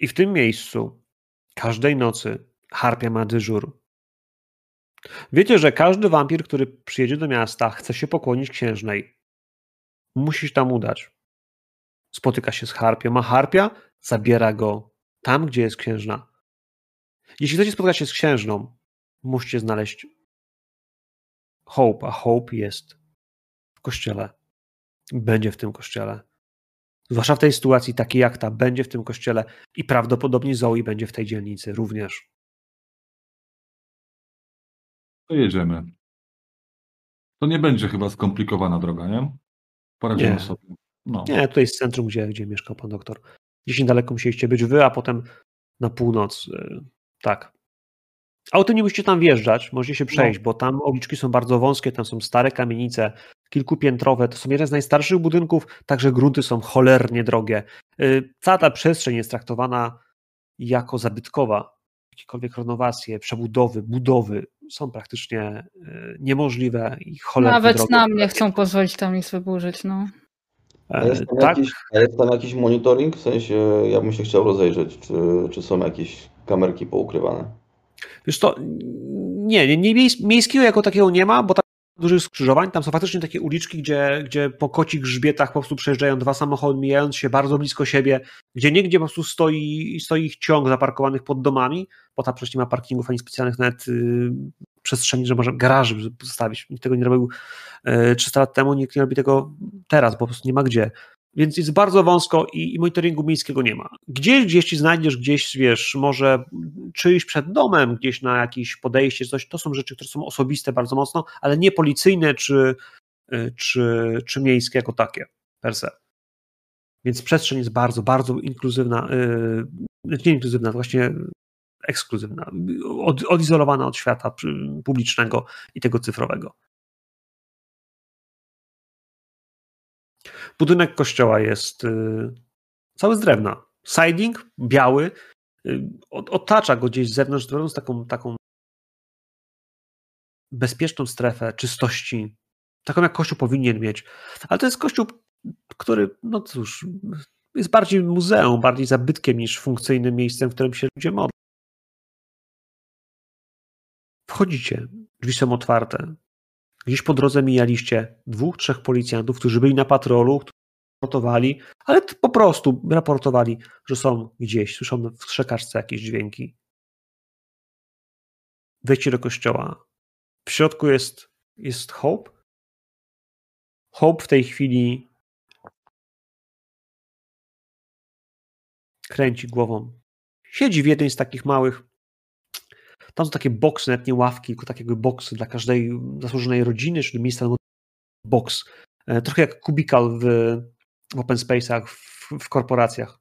I w tym miejscu każdej nocy harpia ma dyżur. Wiecie, że każdy wampir, który przyjedzie do miasta, chce się pokłonić księżnej. Musi tam udać. Spotyka się z harpią, a harpia zabiera go tam, gdzie jest księżna. Jeśli chcecie spotkać się z księżną, musicie znaleźć Hope, a Hope jest w kościele. Będzie w tym kościele. Zwłaszcza w tej sytuacji takiej jak ta, będzie w tym kościele i prawdopodobnie Zoe będzie w tej dzielnicy również. To jedziemy. To nie będzie chyba skomplikowana droga, nie? Poradzimy Nie. sobie. No. Nie, tutaj jest centrum, gdzie, gdzie mieszkał pan doktor. Gdzieś niedaleko musieliście być wy, a potem na północ. y, Tak. Autem nie musicie tam wjeżdżać, możecie się przejść, bo tam uliczki są bardzo wąskie, tam są stare kamienice, kilkupiętrowe, to są jeden z najstarszych budynków, także grunty są cholernie drogie. Y, Cała ta przestrzeń jest traktowana jako zabytkowa. Jakiekolwiek renowacje, przebudowy, budowy są praktycznie y, niemożliwe i cholernie Nawet drogie. nam nie chcą pozwolić tam nic wyburzyć, no. A jest, tam tak? jakiś, jest tam jakiś monitoring? W sensie, ja bym się chciał rozejrzeć, czy, czy są jakieś kamerki poukrywane. Wiesz to, nie, nie, nie miejskiego jako takiego nie ma, bo tam dużych skrzyżowań, tam są faktycznie takie uliczki, gdzie, gdzie po kocich grzbietach po prostu przejeżdżają dwa samochody, mijając się bardzo blisko siebie, gdzie niegdzie po prostu stoi, stoi ich ciąg zaparkowanych pod domami, bo tam przecież nie ma parkingów ani specjalnych nawet y, przestrzeni, że może garaży postawić. Nikt tego nie robił y, 300 lat temu, nikt nie robi tego teraz, bo po prostu nie ma gdzie. Więc jest bardzo wąsko i, i monitoringu miejskiego nie ma. Gdzieś, ci znajdziesz, gdzieś wiesz, może czyjś przed domem, gdzieś na jakieś podejście, coś, to są rzeczy, które są osobiste bardzo mocno, ale nie policyjne czy, y, czy, czy miejskie jako takie per se. Więc przestrzeń jest bardzo, bardzo inkluzywna, yy, nie inkluzywna, właśnie ekskluzywna, od, odizolowana od świata publicznego i tego cyfrowego. Budynek kościoła jest y, cały z drewna. Siding biały, y, otacza go gdzieś z zewnątrz, tworząc taką, taką bezpieczną strefę czystości, taką jak kościół powinien mieć. Ale to jest kościół, który, no cóż, jest bardziej muzeum, bardziej zabytkiem niż funkcyjnym miejscem, w którym się ludzie modlą. Wchodzicie, drzwi są otwarte, Gdzieś po drodze mijaliście dwóch, trzech policjantów, którzy byli na patrolu, którzy raportowali, ale po prostu raportowali, że są gdzieś, słyszą w strzekaczce jakieś dźwięki. Wejdźcie do kościoła. W środku jest, jest Hope. Hope w tej chwili kręci głową. Siedzi w jednej z takich małych tam są takie boksy, nawet nie ławki, tylko takie boksy dla każdej zasłużonej rodziny, czy miejsca boks. E, trochę jak kubikal w, w open space'ach, w, w korporacjach.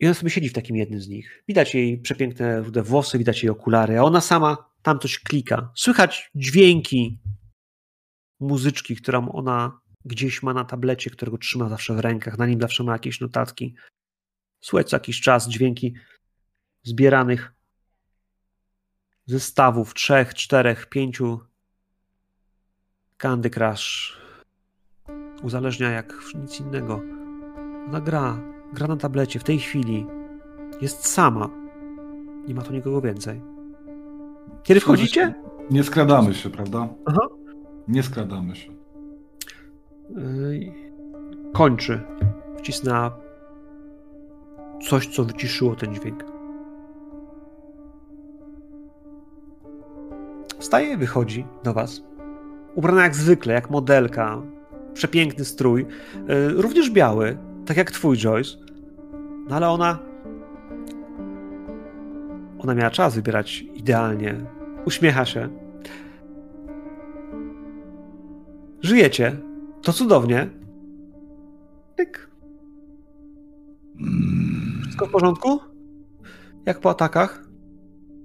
I ona sobie siedzi w takim jednym z nich. Widać jej przepiękne rude włosy, widać jej okulary, a ona sama tam coś klika. Słychać dźwięki muzyczki, którą ona gdzieś ma na tablecie, którego trzyma zawsze w rękach. Na nim zawsze ma jakieś notatki. Słychać co jakiś czas dźwięki zbieranych zestawów trzech, czterech, pięciu Candy Crush uzależnia jak nic innego. Ona gra, gra na tablecie w tej chwili. Jest sama. Nie ma tu nikogo więcej. Kiedy wchodzicie? Nie skradamy się, prawda? Aha. Nie skradamy się. Kończy. Wcisna coś, co wyciszyło ten dźwięk. Wstaje, wychodzi do was. Ubrana jak zwykle, jak modelka. Przepiękny strój. E, również biały, tak jak twój, Joyce. No ale ona. Ona miała czas wybierać idealnie. Uśmiecha się. Żyjecie. To cudownie. Tyk. Wszystko w porządku? Jak po atakach?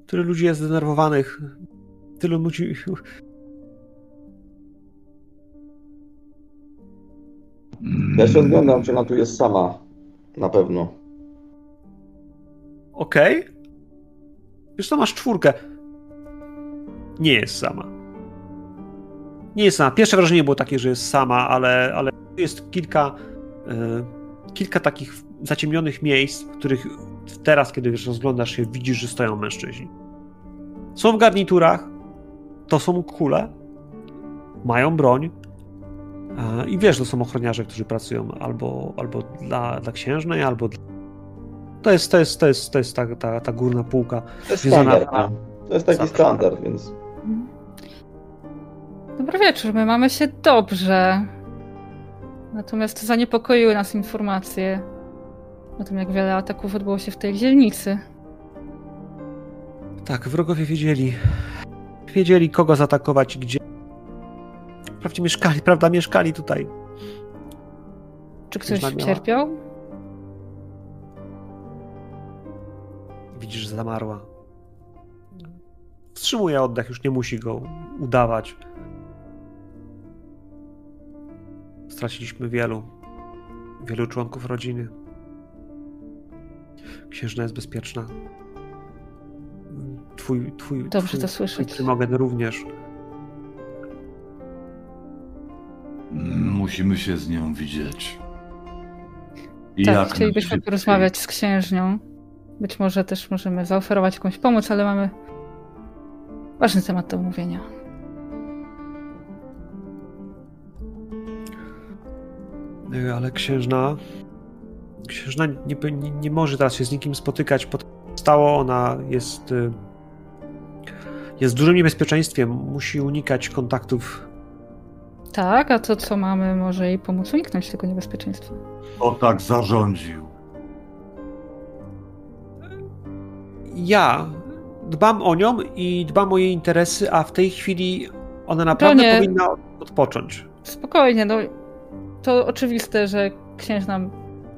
Tyle ludzi jest zdenerwowanych tylu ludzi. Ja się odglądam, czy ona tu jest sama. Na pewno. Okej. Okay. Wiesz co, masz czwórkę. Nie jest sama. Nie jest sama. Pierwsze wrażenie było takie, że jest sama, ale, ale jest kilka, y, kilka takich zaciemnionych miejsc, w których teraz, kiedy wiesz, rozglądasz się, widzisz, że stoją mężczyźni. Są w garniturach, to są kule, mają broń e, i wiesz, to są ochroniarze, którzy pracują albo, albo dla, dla księżnej, albo dla... To jest, to jest, to jest, to jest ta, ta, ta górna półka. To jest standard, no. To jest taki standard, więc... Dobry wieczór, my mamy się dobrze. Natomiast zaniepokoiły nas informacje o tym, jak wiele ataków odbyło się w tej dzielnicy. Tak, wrogowie wiedzieli, wiedzieli, kogo zaatakować i gdzie. Wprawdzie mieszkali, prawda, mieszkali tutaj. Czy ktoś cierpiał? Widzisz, że zamarła. Wstrzymuje oddech, już nie musi go udawać. Straciliśmy wielu, wielu członków rodziny. Księżna jest bezpieczna twój, twój, Dobrze twój, to słyszeć. Twój również. musimy się z nią widzieć. I tak, chcielibyśmy porozmawiać z księżnią. Być może też możemy zaoferować jakąś pomoc, ale mamy ważny temat do omówienia. Ale księżna. Księżna nie, nie, nie może teraz się z nikim spotykać. Stało ona jest. Y, jest dużym niebezpieczeństwie. Musi unikać kontaktów. Tak, a to co mamy może jej pomóc uniknąć tego niebezpieczeństwa. O tak zarządził. Ja dbam o nią i dbam o jej interesy, a w tej chwili ona naprawdę nie... powinna odpocząć. Spokojnie, no to oczywiste, że księżna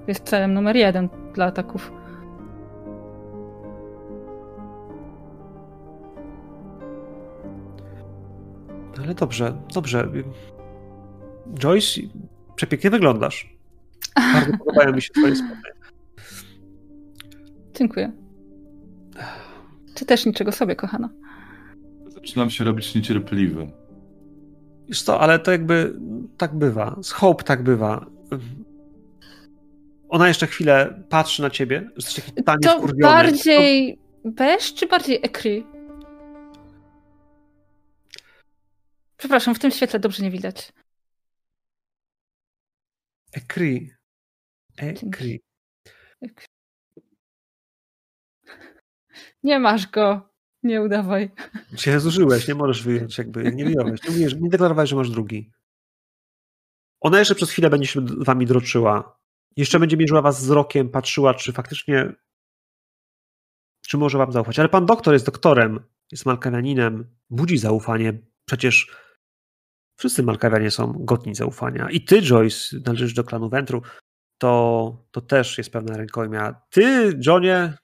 jest celem numer jeden dla ataków. Ale dobrze, dobrze. Joyce, przepięknie wyglądasz. Bardzo podobają mi się twoje spodnie. Dziękuję. Ty też niczego sobie, kochana. Zaczynam się robić niecierpliwy. Już to, ale to jakby tak bywa. Z Hope tak bywa. Ona jeszcze chwilę patrzy na ciebie. Jesteś taki tanie To bardziej to... Bez czy bardziej Ekry? Przepraszam, w tym świetle dobrze nie widać. Ekry. Ekry. Nie masz go. Nie udawaj. Cię zużyłeś, nie możesz wyjąć jakby, jak nie wyjąłeś. Nie, mówisz, nie deklarowałeś, że masz drugi. Ona jeszcze przez chwilę będzie się wami droczyła. Jeszcze będzie mierzyła was wzrokiem, patrzyła, czy faktycznie czy może wam zaufać. Ale pan doktor jest doktorem, jest malkawianinem, budzi zaufanie. Przecież wszyscy malkawianie są godni zaufania. I ty, Joyce, należysz do klanu Wentru, to, to też jest pewna rękojmia. Ty, Johnie,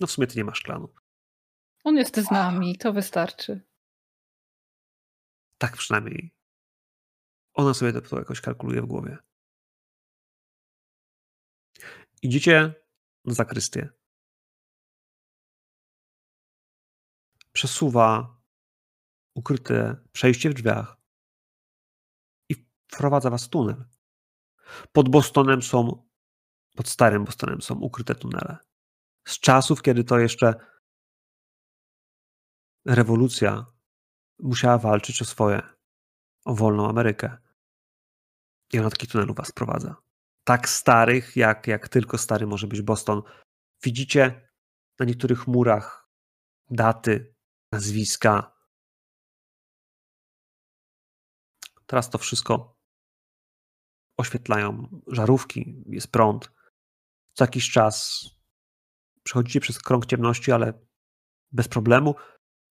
no w sumie ty nie masz klanu. On jest z nami, to wystarczy. Tak przynajmniej. Ona sobie to jakoś kalkuluje w głowie. Idziecie na zakrystię. Przesuwa ukryte przejście w drzwiach i wprowadza was w tunel. Pod Bostonem są, pod starym Bostonem są ukryte tunele z czasów, kiedy to jeszcze rewolucja musiała walczyć o swoje, o wolną Amerykę. I ona takich tunelów was prowadza. Tak starych, jak, jak tylko stary może być Boston. Widzicie na niektórych murach daty, nazwiska. Teraz to wszystko oświetlają żarówki, jest prąd. Co jakiś czas przechodzicie przez krąg ciemności, ale bez problemu.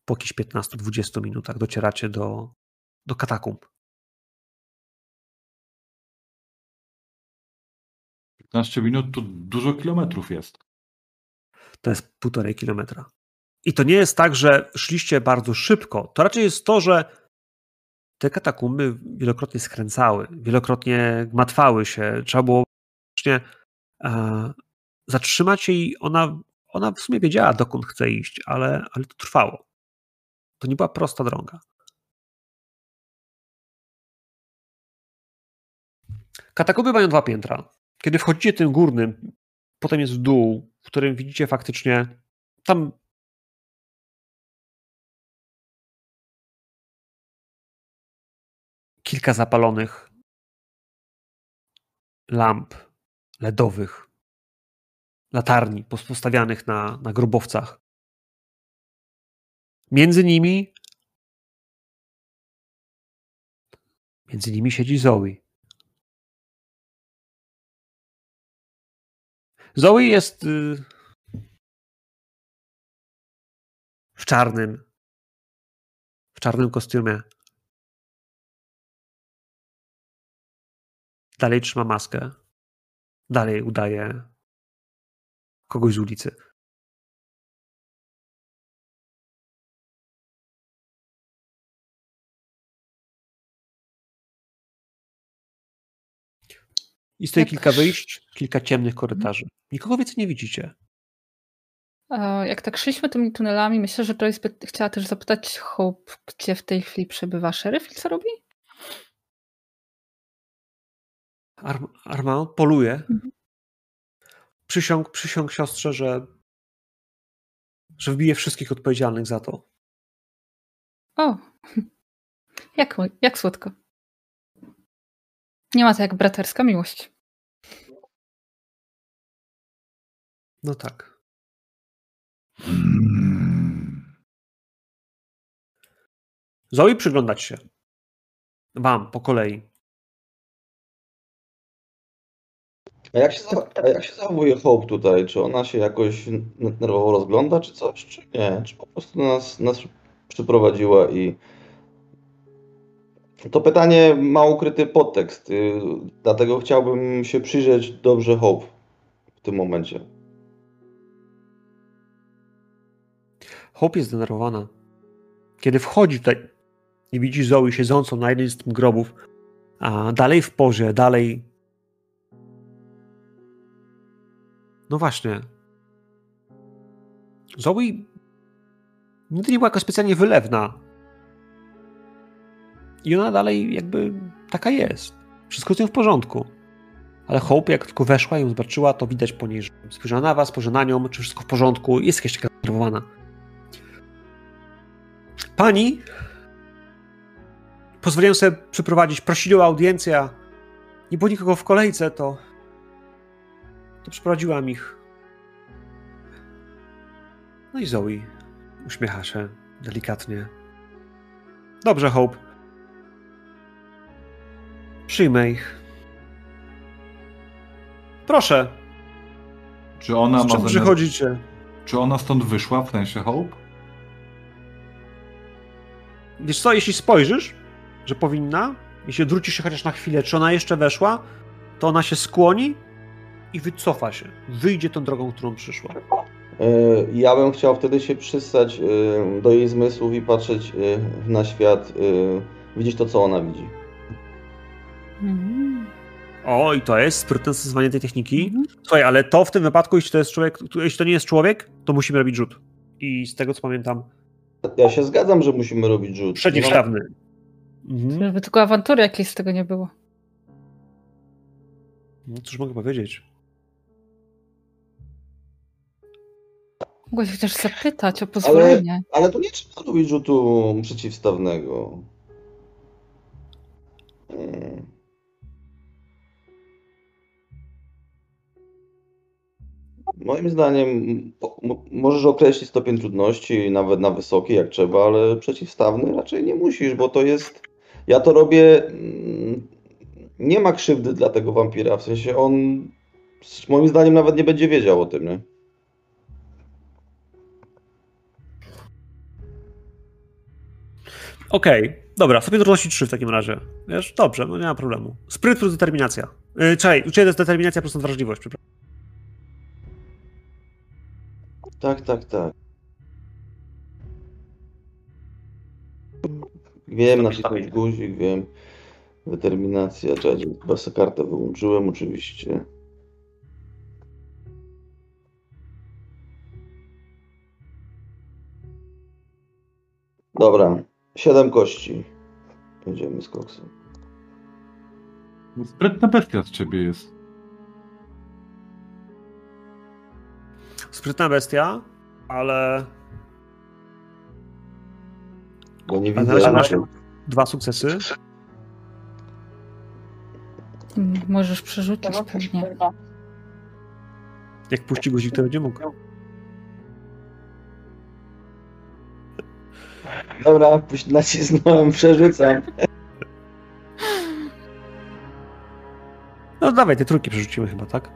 Po jakichś 15-20 minutach docieracie do, do katakumb. 15 minut to dużo kilometrów jest. To jest półtorej kilometra. I to nie jest tak, że szliście bardzo szybko. To raczej jest to, że te katakumby wielokrotnie skręcały, wielokrotnie gmatwały się. Trzeba było właśnie e, zatrzymać się i ona ona w sumie wiedziała, dokąd chce iść, ale, ale to trwało. To nie była prosta droga. Katakomby mają dwa piętra. Kiedy wchodzicie tym górnym, potem jest dół, w którym widzicie faktycznie tam kilka zapalonych lamp LEDowych latarni postawianych na, na grobowcach. Między nimi między nimi siedzi Zoe. Zoe jest y, w czarnym w czarnym kostiumie. Dalej trzyma maskę. Dalej udaje kogoś z ulicy. I stoi tak. kilka wyjść, kilka ciemnych korytarzy. Nikogo więcej nie widzicie. Jak tak szliśmy tymi tunelami, myślę, że Joyce by chciała też zapytać Hope, gdzie w tej chwili przebywa szeryf i co robi? Armand poluje. Mhm. Przysiąg, przysiąg siostrze, że, że wbije wszystkich odpowiedzialnych za to. O, jak, jak słodko. Nie ma to jak braterska miłość. No tak. Zoe przyglądać się. Wam po kolei. A jak, się za, a jak się zachowuje Hope tutaj? Czy ona się jakoś nerwowo rozgląda, czy coś, czy nie? Czy po prostu nas, nas przyprowadziła i... To pytanie ma ukryty podtekst, y, dlatego chciałbym się przyjrzeć dobrze Hope w tym momencie. Hope jest zdenerwowana. Kiedy wchodzi tutaj i widzi Zoe siedzącą na jednym z tych grobów, a dalej w porze, dalej. No właśnie. Zoe nigdy nie była jakaś specjalnie wylewna. I ona dalej jakby taka jest. Wszystko z nią w porządku. Ale Hope, jak tylko weszła i ją zobaczyła, to widać po niej, że spojrzała na was, spojrzała na nią, czy wszystko w porządku. Jest jakaś taka. Pani pozwoliłem sobie przyprowadzić, prosili o audiencję, nie było nikogo w kolejce, to to przyprowadziłam ich. No i Zoe uśmiecha się delikatnie. Dobrze, Hope. Przyjmę ich. Proszę, Czy ona z czym zamiar... przychodzicie? Czy ona stąd wyszła w sensie Hope? Wiesz co, jeśli spojrzysz, że powinna, jeśli odwrócisz się chociaż na chwilę, czy ona jeszcze weszła, to ona się skłoni i wycofa się. Wyjdzie tą drogą, którą przyszła. Y, Ja bym chciał wtedy się przystać y, do jej zmysłów i patrzeć y, na świat, widzieć to, co ona widzi. Mhm. O, i to jest sprytne stosowanie tej techniki. Mhm. Słuchaj, ale to w tym wypadku, jeśli to jest człowiek, jeśli to nie jest człowiek, to musimy robić rzut. I z tego co pamiętam, Ja się zgadzam, że musimy robić rzut. przeciwstawny. Mhm. Żeby tylko awantury jakiejś z tego nie było. No cóż mogę powiedzieć. Mogłeś chociaż zapytać o pozwolenie. Ale tu nie trzeba robić rzutu przeciwstawnego. Mm. Moim zdaniem możesz określić stopień trudności nawet na wysoki jak trzeba, ale przeciwstawny raczej nie musisz, bo to jest. Ja to robię. mm, Nie ma krzywdy dla tego wampira, w sensie on moim zdaniem nawet nie będzie wiedział o tym, nie? Okej, dobra, sobie trudności 3 w takim razie. Wiesz, dobrze, no nie ma problemu. Spryt plus determinacja. Yy, czekaj, u ciebie to jest determinacja plus wrażliwość, przepraszam. Tak, tak, tak. Wiem, nacisnąć guzik, wiem. Determinacja, Judge. Chyba sobie kartę wyłączyłem, oczywiście. Dobra, siedem kości. Jedziemy z koksem. Sprytna bestia z ciebie jest. Sprytna bestia, ale Bo nie Ale widzę. raczej- masz dwa sukcesy. Mm, Możesz przerzucić pewnie. Jak puści guzik, to będzie mógł. Dobra, nacisnąłem, przerzucam. No dawaj, te trójki przerzucimy chyba, tak?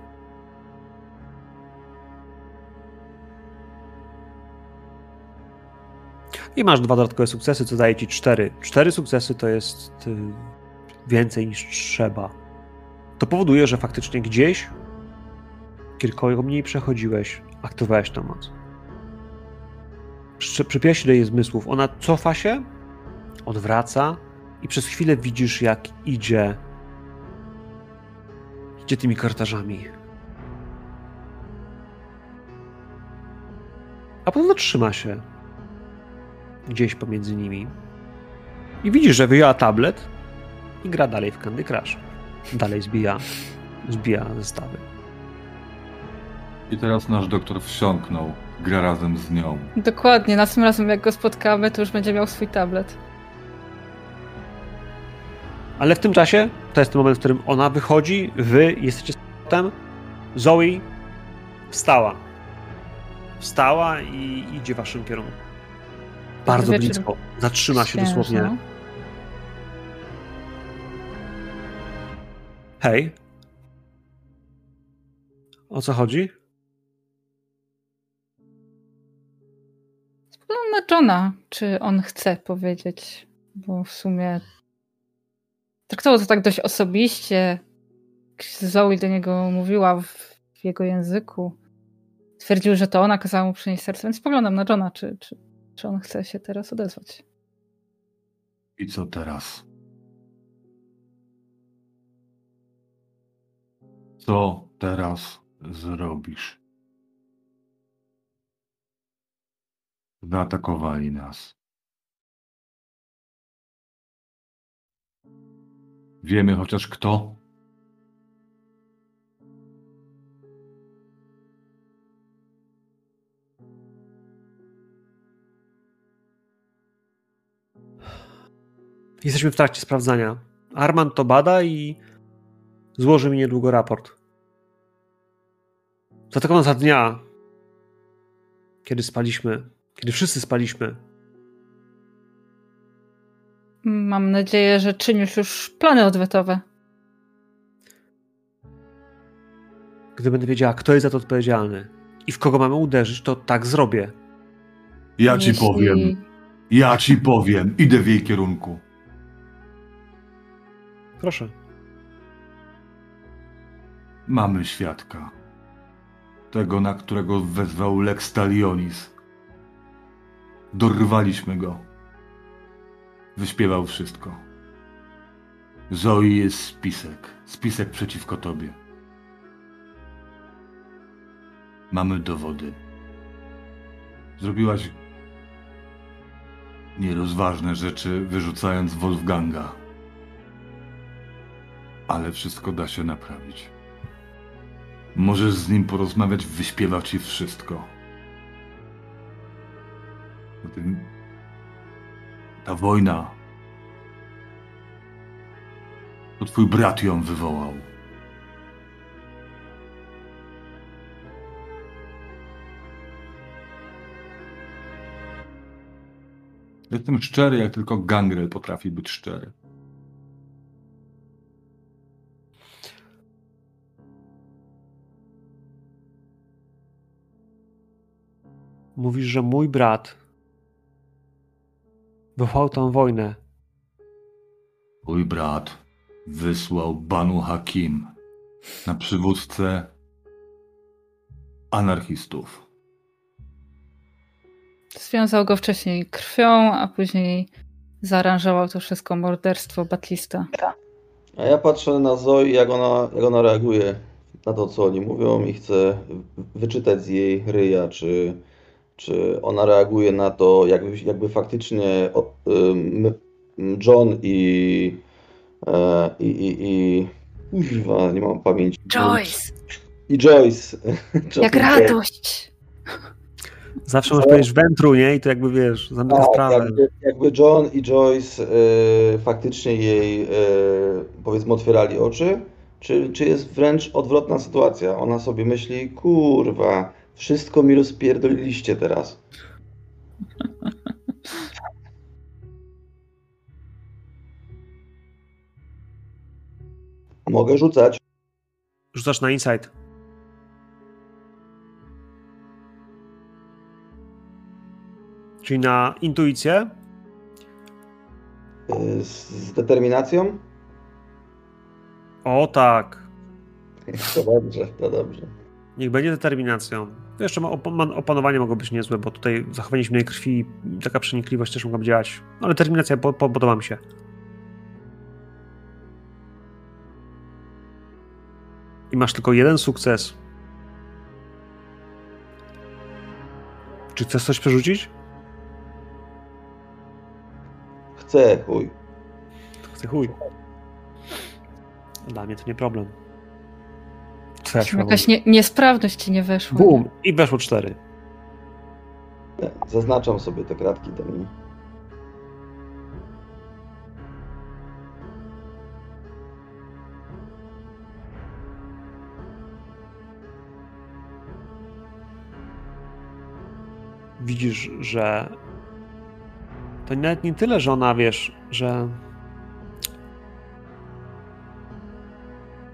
I masz dwa dodatkowe sukcesy, co daje ci cztery. Cztery sukcesy to jest y, więcej niż trzeba. To powoduje, że faktycznie gdzieś kilkojo mniej przechodziłeś, aktywowałeś tę moc. Przy- Przypięła się do jej zmysłów. Ona cofa się, odwraca i przez chwilę widzisz, jak idzie Idzie tymi korytarzami. A potem zatrzyma się. Gdzieś pomiędzy nimi. I widzisz, że wyjęła tablet i gra dalej w Candy Crush. dalej zbija, zbija zestawy. I teraz nasz doktor wsiąknął, gra razem z nią. Dokładnie, następnym razem jak go spotkamy, to już będzie miał swój tablet. Ale w tym czasie, to jest ten moment, w którym ona wychodzi, wy jesteście z potem, Zoe wstała. Wstała i idzie w waszym kierunku. Bardzo wieczór blisko. Zatrzyma się Księżna. dosłownie. Hej. O co chodzi? Na Johna, czy on chce powiedzieć, bo w sumie traktował to tak dość osobiście. Zoe do niego mówiła w, jego języku. Twierdził, że to ona kazała mu przynieść serce, więc spoglądam na Johna, czy, czy, czy on chce się teraz odezwać. I co teraz? Co teraz zrobisz? Zaatakowali nas. Wiemy chociaż kto? Jesteśmy w trakcie sprawdzania. Arman to bada i złoży mi niedługo raport. Zaatakowano za dnia, kiedy spaliśmy, kiedy wszyscy spaliśmy. Mam nadzieję, że czynisz już plany odwetowe. Gdy będę wiedziała, kto jest za to odpowiedzialny i w kogo mamy uderzyć, to tak zrobię. Ja ci Jeśli- powiem. Ja ci powiem. Idę w jej kierunku. Proszę. Mamy świadka. Tego, na którego wezwał Lex Talionis. Dorwaliśmy go. Wyśpiewał wszystko. Zoe jest spisek. Spisek przeciwko tobie. Mamy dowody. Zrobiłaś nierozważne rzeczy, wyrzucając Wolfganga. Ale wszystko da się naprawić. Możesz z nim porozmawiać, wyśpiewa ci wszystko. Zatem ta wojna to twój brat ją wywołał. Jestem szczery, jak tylko Gangrel potrafi być szczery. Mówisz, że mój brat wywołał tą wojnę. Mój brat wysłał Banu Hakim na przywódcę anarchistów. Związał go wcześniej krwią, a później zaaranżował to wszystko morderstwo Batlista. A ja patrzę na Zoe, jak ona, jak ona reaguje na to, co oni mówią i chcę wyczytać z jej ryja, czy, czy ona reaguje na to, jakby, jakby faktycznie John i, e, i, i, i kurwa, nie mam pamięci. I Joyce. Jak radość! Zawsze możesz powiedzieć wętru, nie? I to jakby wiesz, zamyka Tak, sprawę. jakby, jakby John i Joyce e, faktycznie jej, e, powiedzmy, otwierali oczy, czy, czy jest wręcz odwrotna sytuacja? Ona sobie myśli, kurwa, wszystko mi rozpierdoliliście teraz. Mogę rzucać. Rzucasz na insight. Czyli na intuicję. e, Z, z determinacją? O tak. To dobrze, to dobrze. Niech będzie determinacją. Jeszcze opanowanie mogło być niezłe, bo tutaj zachowanie zimnej krwi, taka przenikliwość też mogłaby działać. Ale determinacja po, po, podoba mi się. I masz tylko jeden sukces. Czy chcesz coś przerzucić? Chcę, chuj. Chcę chuj. Dla mnie to nie problem. Czy jakaś nie, niesprawność ci nie weszła. Bum! I weszło cztery. Zaznaczam sobie te kratki tam. Widzisz, że to nawet nie tyle, że ona wiesz, że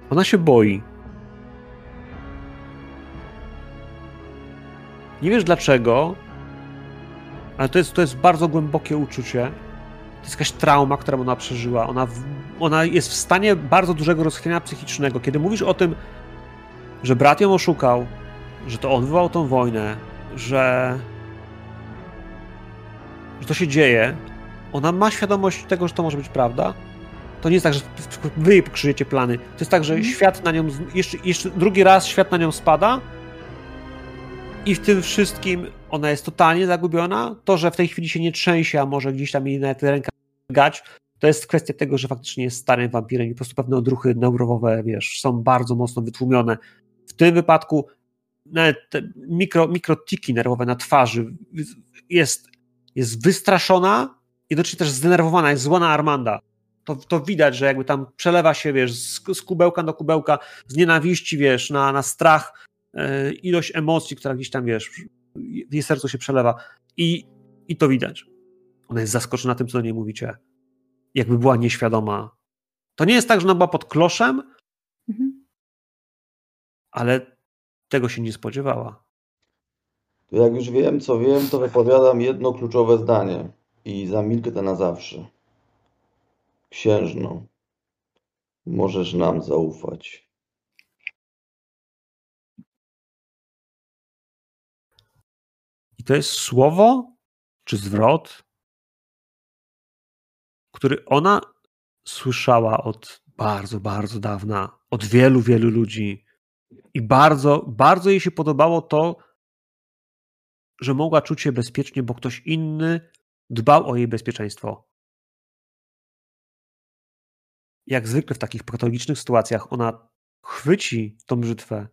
ona się boi. Nie wiesz dlaczego, ale to jest, to jest bardzo głębokie uczucie. To jest jakaś trauma, którą ona przeżyła. Ona, ona jest w stanie bardzo dużego rozchwiania psychicznego. Kiedy mówisz o tym, że brat ją oszukał, że to on wywołał tą wojnę, że, że to się dzieje, ona ma świadomość tego, że to może być prawda. To nie jest tak, że wy jej pokrzyjecie plany. To jest tak, że Mhm. świat na nią, jeszcze, jeszcze drugi raz świat na nią spada i w tym wszystkim ona jest totalnie zagubiona. To, że w tej chwili się nie trzęsie, a może gdzieś tam jej nawet ręka gać, to jest kwestia tego, że faktycznie jest starym wampirem i po prostu pewne odruchy neurowowe, wiesz, są bardzo mocno wytłumione. W tym wypadku nawet mikro, mikrotiki nerwowe na twarzy jest, jest wystraszona i jednocześnie też zdenerwowana, jest zła na Armanda. To, to widać, że jakby tam przelewa się, wiesz, z, z kubełka do kubełka, z nienawiści, wiesz, na, na strach, ilość emocji, która gdzieś tam, wiesz, w jej sercu się przelewa. I, I to widać. Ona jest zaskoczona tym, co do niej mówicie. Jakby była nieświadoma. To nie jest tak, że ona była pod kloszem, Mhm. ale tego się nie spodziewała. To jak już wiem, co wiem, to wypowiadam jedno kluczowe zdanie i zamilknę na zawsze. Księżno, możesz nam zaufać. I to jest słowo czy zwrot, który ona słyszała od bardzo, bardzo dawna, od wielu, wielu ludzi. I bardzo, bardzo jej się podobało to, że mogła czuć się bezpiecznie, bo ktoś inny dbał o jej bezpieczeństwo. Jak zwykle w takich patologicznych sytuacjach ona chwyci tą brzytwę,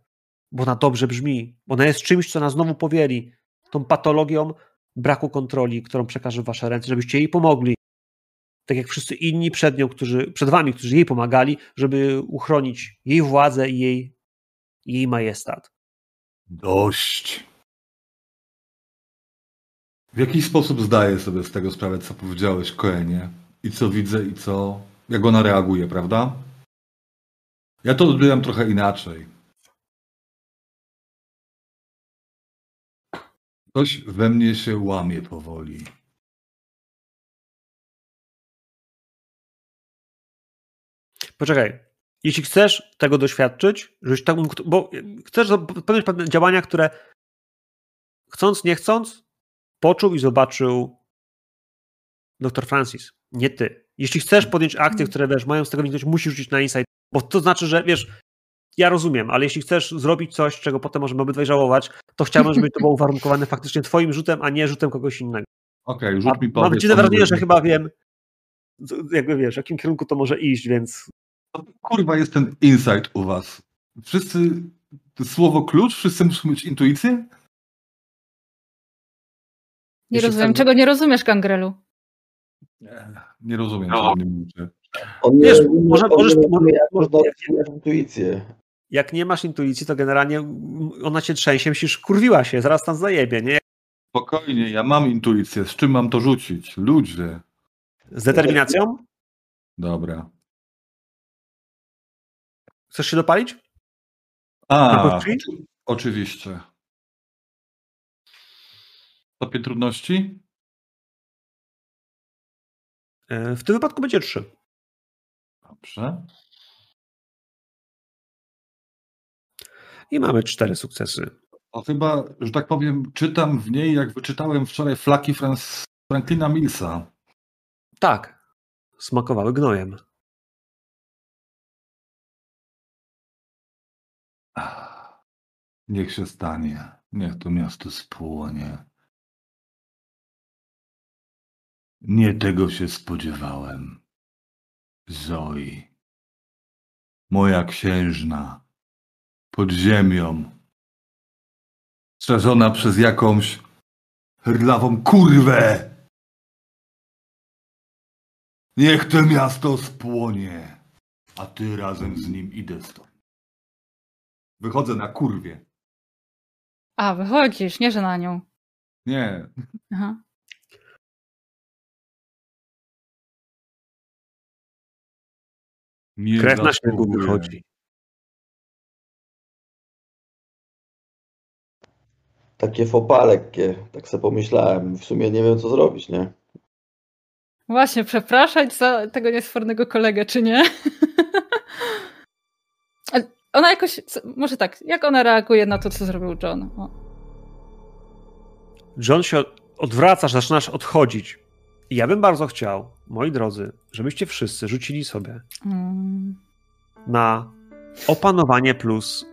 bo ona dobrze brzmi, bo ona jest czymś, co nas znowu powieli, tą patologią braku kontroli, którą przekaże w wasze ręce, żebyście jej pomogli. Tak jak wszyscy inni przed nią, którzy, przed wami, którzy jej pomagali, żeby uchronić jej władzę i jej, jej majestat. Dość. W jaki sposób zdaję sobie z tego sprawę, co powiedziałeś Koenie? I co widzę, i co. Jak ona reaguje, prawda? Ja to odbieram trochę inaczej. Coś we mnie się łamie powoli. Poczekaj. Jeśli chcesz tego doświadczyć, żebyś tak bo chcesz podjąć pewne działania, które chcąc, nie chcąc, poczuł i zobaczył dr Francis, nie ty. Jeśli chcesz podjąć akcje, które wiesz, mają z tego wyniknąć, musisz rzucić na insight, bo to znaczy, że wiesz, ja rozumiem, ale jeśli chcesz zrobić coś, czego potem możemy obydwaj żałować, to chciałbym, żeby to było uwarunkowane faktycznie twoim rzutem, a nie rzutem kogoś innego. Okej, A rzut mi mam powiedz. dziwne co wrażenie, że chyba wiem, jakby wiesz, w jakim kierunku to może iść, więc Kurwa, jest ten insight u was. Wszyscy. Słowo klucz? Wszyscy muszą mieć intuicję? Nie Jeśli rozumiem. tak- Czego nie rozumiesz, Gangrelu? Nie, nie rozumiem, No. On Wiesz, nie, może- możesz- nie rozumie, jak może- można rozwijać intuicję. Jak nie masz intuicji, to generalnie ona cię trzęsie, myślisz, kurwiła się, zaraz tam zajebie, nie? Spokojnie, ja mam intuicję. Z czym mam to rzucić? Ludzie. Z determinacją? Dobra. Chcesz się dopalić? A, oczywiście. Stopień trudności? E, W tym wypadku będzie trzy. Dobrze. I mamy cztery sukcesy. O chyba, że tak powiem, czytam w niej, jak wyczytałem wczoraj flaki Franz Franklina Millsa. Tak. Smakowały gnojem. Niech się stanie. Niech to miasto spłonie. Nie tego się spodziewałem. Zoi. Moja księżna. Pod ziemią. Strzeżona przez jakąś hrdlawą kurwę. Niech to miasto spłonie, a ty razem z nim idę stąd. Wychodzę na kurwie. A, wychodzisz, nie że na nią. Nie, Aha. nie Krew na śniegu wychodzi. Takie fopa lekkie, tak sobie pomyślałem. W sumie nie wiem, co zrobić, nie? Właśnie, przepraszać za tego niesfornego kolegę, czy nie? Ona jakoś, może tak, jak ona reaguje na to, co zrobił John? O. John się odwracasz, zaczynasz odchodzić. I ja bym bardzo chciał, moi drodzy, żebyście wszyscy rzucili sobie Mm. na opanowanie plus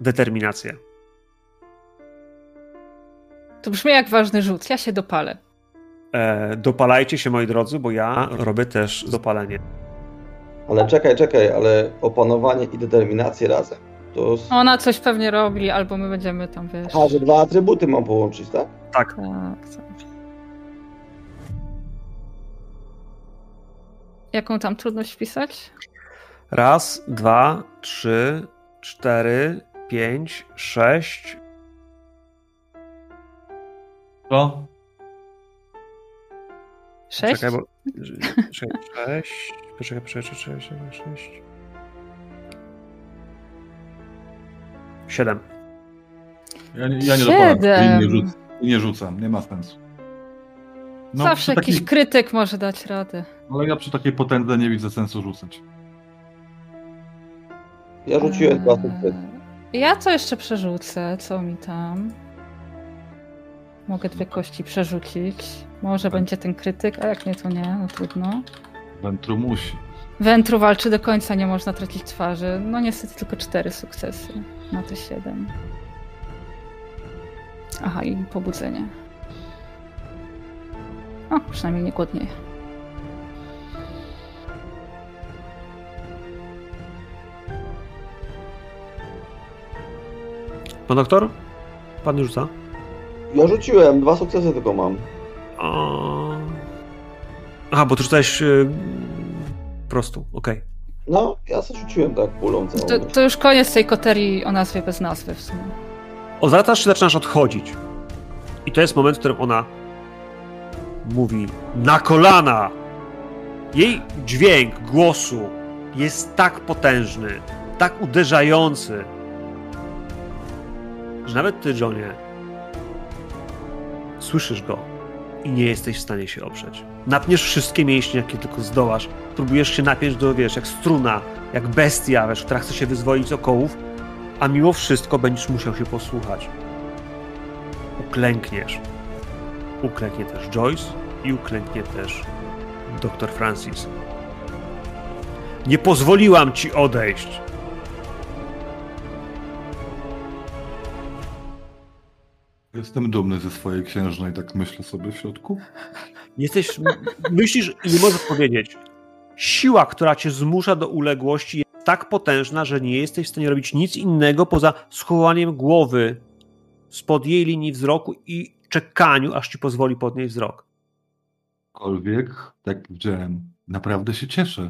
determinację. To brzmi jak ważny rzut, ja się dopalę. E, dopalajcie się, moi drodzy, bo ja robię też dopalenie. Ale czekaj, czekaj, ale opanowanie i determinację razem. To... Ona coś pewnie robi, albo my będziemy tam, wiesz... A, że dwa atrybuty mam połączyć, tak? Tak. Tak, tak. Jaką tam trudność wpisać? Raz, dwa, trzy, cztery, pięć, sześć. Co? Sześć? Czekaj, bo. Czekaj, sześć. Poczekaj, poczekaj, poczekaj, poczekaj, sześć. Siedem. Ja nie, ja nie. Siedem. Nie, rzuc, nie rzucam, nie ma sensu. No, Zawsze przy jakiś takiej, krytyk może dać radę. ale ja przy takiej potędze nie widzę sensu rzucać. Ja rzuciłem dwa sukcesy. Ja to jeszcze przerzucę. Co mi tam? Mogę dwie kości przerzucić. Może będzie ten krytyk, a jak nie, to nie, no trudno. Wętru musi. Wętru walczy do końca, nie można tracić twarzy. No niestety tylko cztery sukcesy na te siedem. Aha, i pobudzenie. O, przynajmniej nie głodnieje. Pan doktor? Pan już rzuca? Ja rzuciłem, dwa sukcesy tylko mam. A... Aha, bo ty rzucałeś yy, prostu, okej. No, ja sobie rzuciłem tak kulą całą. To, to już koniec tej koterii o nazwie bez nazwy w sumie. Odwracasz się, zaczynasz odchodzić. I to jest moment, w którym ona mówi na kolana. Jej dźwięk głosu jest tak potężny, tak uderzający, że nawet ty, Johnie, słyszysz go i nie jesteś w stanie się oprzeć. Napniesz wszystkie mięśnie, jakie tylko zdołasz. Próbujesz się napiąć do, wiesz, jak struna, jak bestia, wiesz, która chce się wyzwolić z okołów, a mimo wszystko będziesz musiał się posłuchać. Uklękniesz. Uklęknie też Joyce i uklęknie też dr Francis. Nie pozwoliłam ci odejść. Jestem dumny ze swojej księżnej, tak myślę sobie w środku. Jesteś, myślisz i nie możesz powiedzieć. Siła, która cię zmusza do uległości, jest tak potężna, że nie jesteś w stanie robić nic innego poza schowaniem głowy spod jej linii wzroku i czekaniu, aż ci pozwoli podnieść wzrok. Aczkolwiek, tak jak powiedziałem, naprawdę się cieszę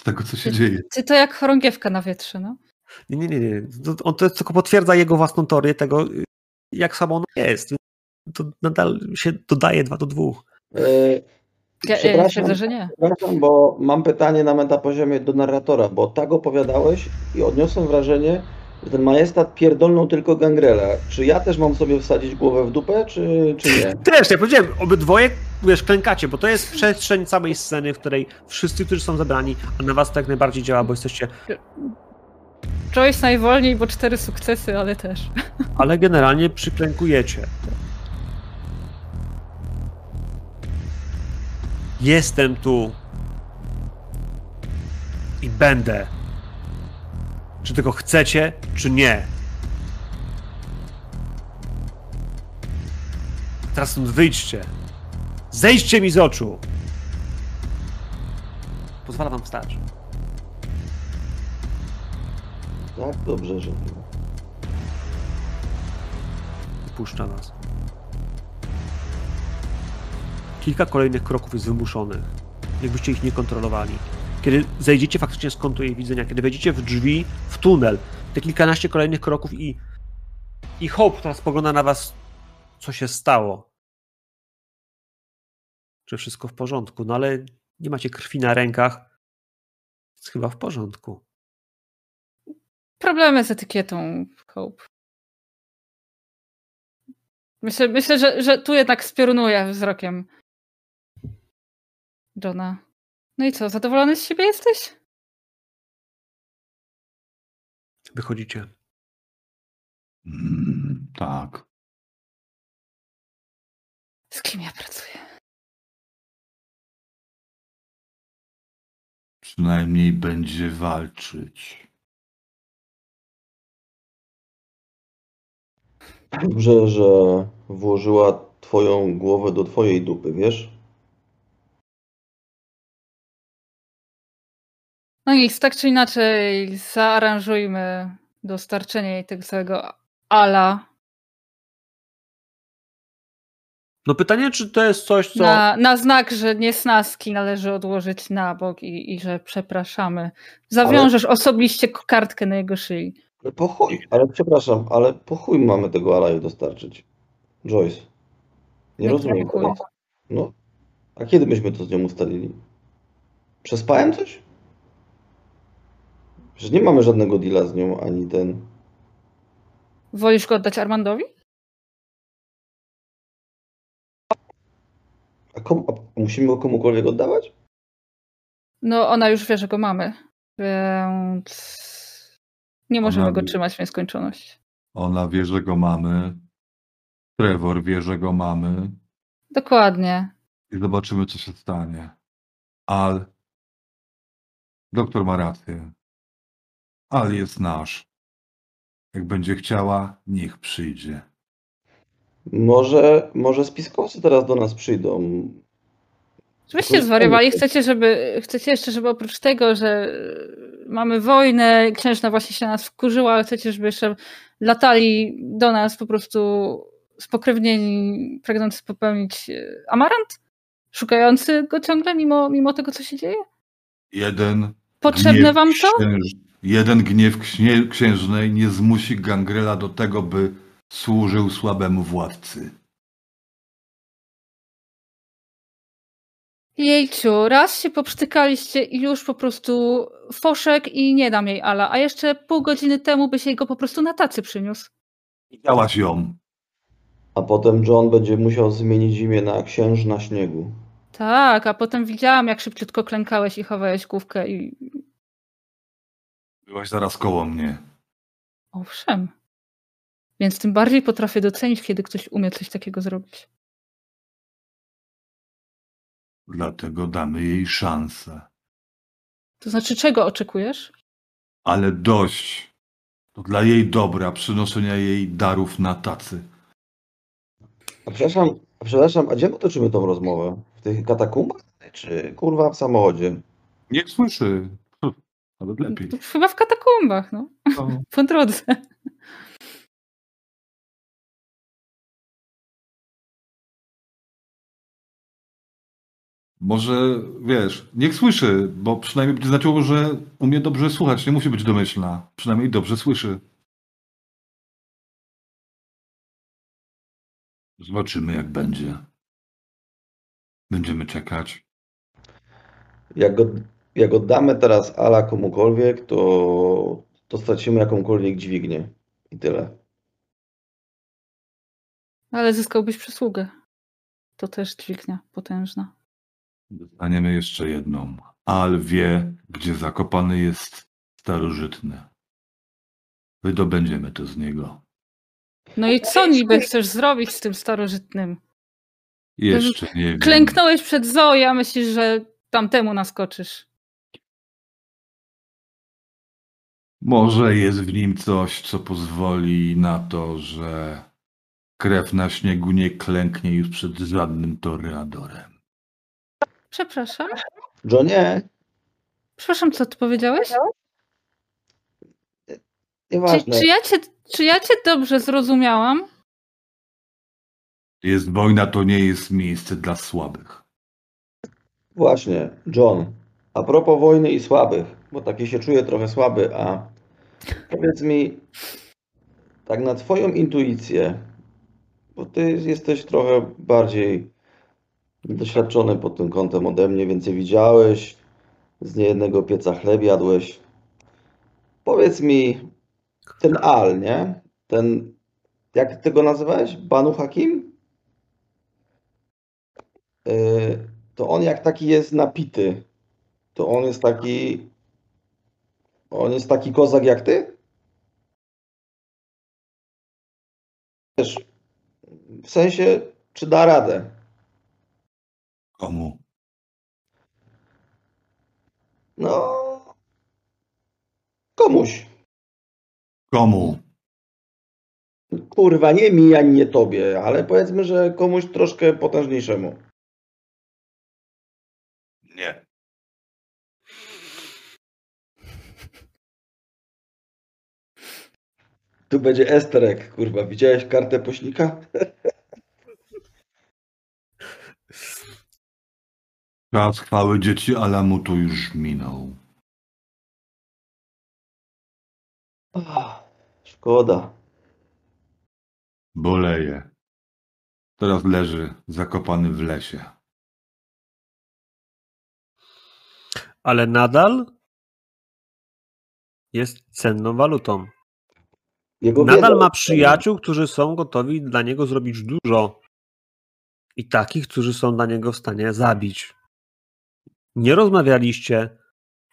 z tego, co się dzieje. Ty to jak chorągiewka na wietrze, no. Nie, nie, nie. nie. To, on to tylko potwierdza jego własną teorię tego, jak samo ona jest. To nadal się dodaje dwa do dwóch. E, Ja, Przepraszam. że nie. Przepraszam, bo mam pytanie na metapoziomie do narratora, bo tak opowiadałeś i odniosłem wrażenie, że ten majestat pierdolnął tylko gangrela. Czy ja też mam sobie wsadzić głowę w dupę, czy, czy nie? Też, ja powiedziałem, obydwoje, wiesz, klękacie, bo to jest przestrzeń całej sceny, w której wszyscy, którzy są zebrani, a na was to jak najbardziej działa, bo jesteście, Joyce najwolniej, bo cztery sukcesy, ale też. ale generalnie przyklękujecie. Jestem tu i będę. Czy tego chcecie, czy nie. Teraz stąd wyjdźcie. Zejdźcie mi z oczu. Pozwala wam wstać. Tak dobrze, że i puszcza was. Kilka kolejnych kroków jest wymuszonych, jakbyście ich nie kontrolowali. Kiedy zejdziecie faktycznie z kątu jej widzenia, kiedy wejdziecie w drzwi, w tunel, te kilkanaście kolejnych kroków i i Hope teraz spogląda na was, co się stało. Czy wszystko w porządku? No ale nie macie krwi na rękach. Jest chyba w porządku. Problemy z etykietą, Hope. Myślę, myślę że, że tu jednak spiorunuję wzrokiem Johna. No i co, zadowolony z siebie jesteś? Wychodzicie. Mm, tak. Z kim ja pracuję? Przynajmniej będzie walczyć. Dobrze, że włożyła twoją głowę do twojej dupy, wiesz? No nic, tak czy inaczej zaaranżujmy dostarczenie jej tego całego ala No pytanie, czy to jest coś, co... na, na znak, że niesnaski należy odłożyć na bok i, i że przepraszamy. Zawiążesz osobiście kartkę na jego szyi. Ale po chuj, ale przepraszam, ale po chuj mamy tego alaju dostarczyć. Joyce. Nie Jak rozumiem po chuj? tego. No, a kiedy myśmy to z nią ustalili? Przespałem coś? Że nie mamy żadnego deala z nią, ani ten... Wolisz go oddać Armandowi? A, komu, a musimy go komukolwiek oddawać? No, ona już wie, że go mamy, więc nie możemy Ona go wie. trzymać w nieskończoność. Ona wie, że go mamy. Trevor wie, że go mamy. Dokładnie. I zobaczymy, co się stanie. Al. Doktor ma rację. Al jest nasz. Jak będzie chciała, niech przyjdzie. Może, może spiskowcy teraz do nas przyjdą. Żebyście zwariowali, chcecie, żeby, chcecie jeszcze, żeby oprócz tego, że mamy wojnę, księżna właśnie się na nas wkurzyła, ale chcecie, żeby jeszcze latali do nas po prostu spokrewnieni, pragnący popełnić e, amarant? Szukający go ciągle, mimo, mimo tego, co się dzieje? Jeden Potrzebne wam to? księż- Jeden gniew księ- księżnej nie zmusi Gangrela do tego, by służył słabemu władcy. Jejciu, raz się poprztykaliście i już po prostu foszek i nie dam jej ala, a jeszcze pół godziny temu byś jej go po prostu na tacy przyniósł. Widziałaś ją. A potem John będzie musiał zmienić imię na księżna śniegu. Tak, a potem widziałam, jak szybciutko klękałeś i chowałeś główkę i... Byłaś zaraz koło mnie. Owszem. Więc tym bardziej potrafię docenić, kiedy ktoś umie coś takiego zrobić. Dlatego damy jej szansę. To znaczy, czego oczekujesz? Ale dość. To dla jej dobra przynoszenia jej darów na tacy. A przepraszam, a przepraszam, a gdzie my toczymy tą rozmowę? W tych katakumbach? Czy kurwa w samochodzie? Niech słyszy. Nawet lepiej. To chyba w katakumbach, no. No. Po drodze. Może, wiesz, niech słyszy, bo przynajmniej będzie znaczyło, że umie dobrze słuchać. Nie musi być domyślna. Przynajmniej dobrze słyszy. Zobaczymy, jak będzie. Będziemy czekać. Jak, go, jak oddamy teraz Ala komukolwiek, to, to stracimy jakąkolwiek dźwignię. I tyle. Ale zyskałbyś przysługę. To też dźwignia potężna. Dostaniemy jeszcze jedną. Al wie, gdzie zakopany jest starożytny. Wydobędziemy to z niego. No i co niby chcesz zrobić z tym starożytnym? Jeszcze nie wiem. Klęknąłeś przed Zoe, a myślisz, że tamtemu naskoczysz. Może jest w nim coś, co pozwoli na to, że krew na śniegu nie klęknie już przed żadnym toreadorem. Przepraszam. Johnie, Przepraszam, co ty powiedziałeś? Czy, Nieważne. czy, ja cię, czy ja cię dobrze zrozumiałam? Jest wojna, to nie jest miejsce dla słabych. Właśnie, John. A propos wojny i słabych, bo taki się czuję trochę słaby, a powiedz mi, tak na twoją intuicję, bo ty jesteś trochę bardziej doświadczony pod tym kątem ode mnie, więcej widziałeś, z niejednego pieca chleb jadłeś. Powiedz mi, ten Al, nie? Ten, jak ty go nazywałeś? Banu Hakim? Yy, to on jak taki jest napity, to on jest taki, on jest taki kozak jak ty? Wiesz, w sensie, czy da radę? Komu? No, komuś. Komu? Kurwa, nie mi, ani nie tobie, ale powiedzmy, że komuś troszkę potężniejszemu. Nie. Tu będzie Esterek, kurwa. Widziałeś kartę pośnika? Czas chwały dzieci Alamu tu już minął. Ach, Szkoda. Boleje. Teraz leży zakopany w lesie. Ale nadal jest cenną walutą. Jego Nadal wiedza- ma przyjaciół, którzy są gotowi dla niego zrobić dużo. I takich, którzy są dla niego w stanie zabić. Nie rozmawialiście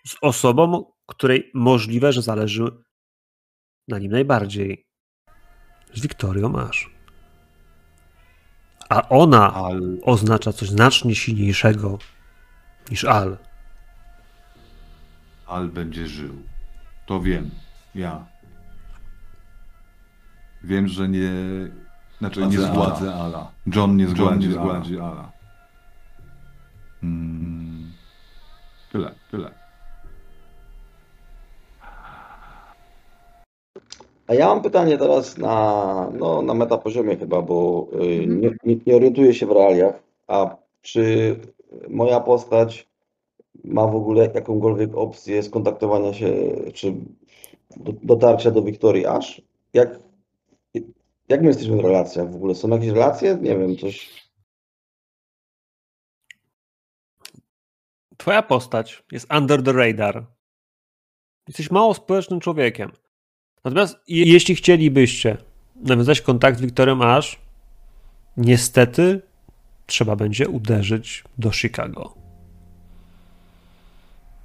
z osobą, której możliwe, że zależy na nim najbardziej. Z Wiktorią masz. A ona Al oznacza coś znacznie silniejszego niż Al. Al będzie żył. To wiem. Ja. Wiem, że nie. Znaczy nie Zgładzę zgładzę Ala. John nie zgładzi, nie zgładzi Ala. Mm. Tyle, tyle. A ja mam pytanie teraz na, no, na metapoziomie chyba, bo y, nie, nie, nie orientuję się w realiach. A czy moja postać ma w ogóle jakąkolwiek opcję skontaktowania się, czy do, dotarcia do Wiktorii aż? Jak, jak my jesteśmy w relacjach w ogóle? Są jakieś relacje? Nie wiem, coś. Twoja postać jest under the radar. Jesteś mało społecznym człowiekiem. Natomiast je- jeśli chcielibyście nawiązać kontakt z Wiktorem Ash, niestety trzeba będzie uderzyć do Chicago.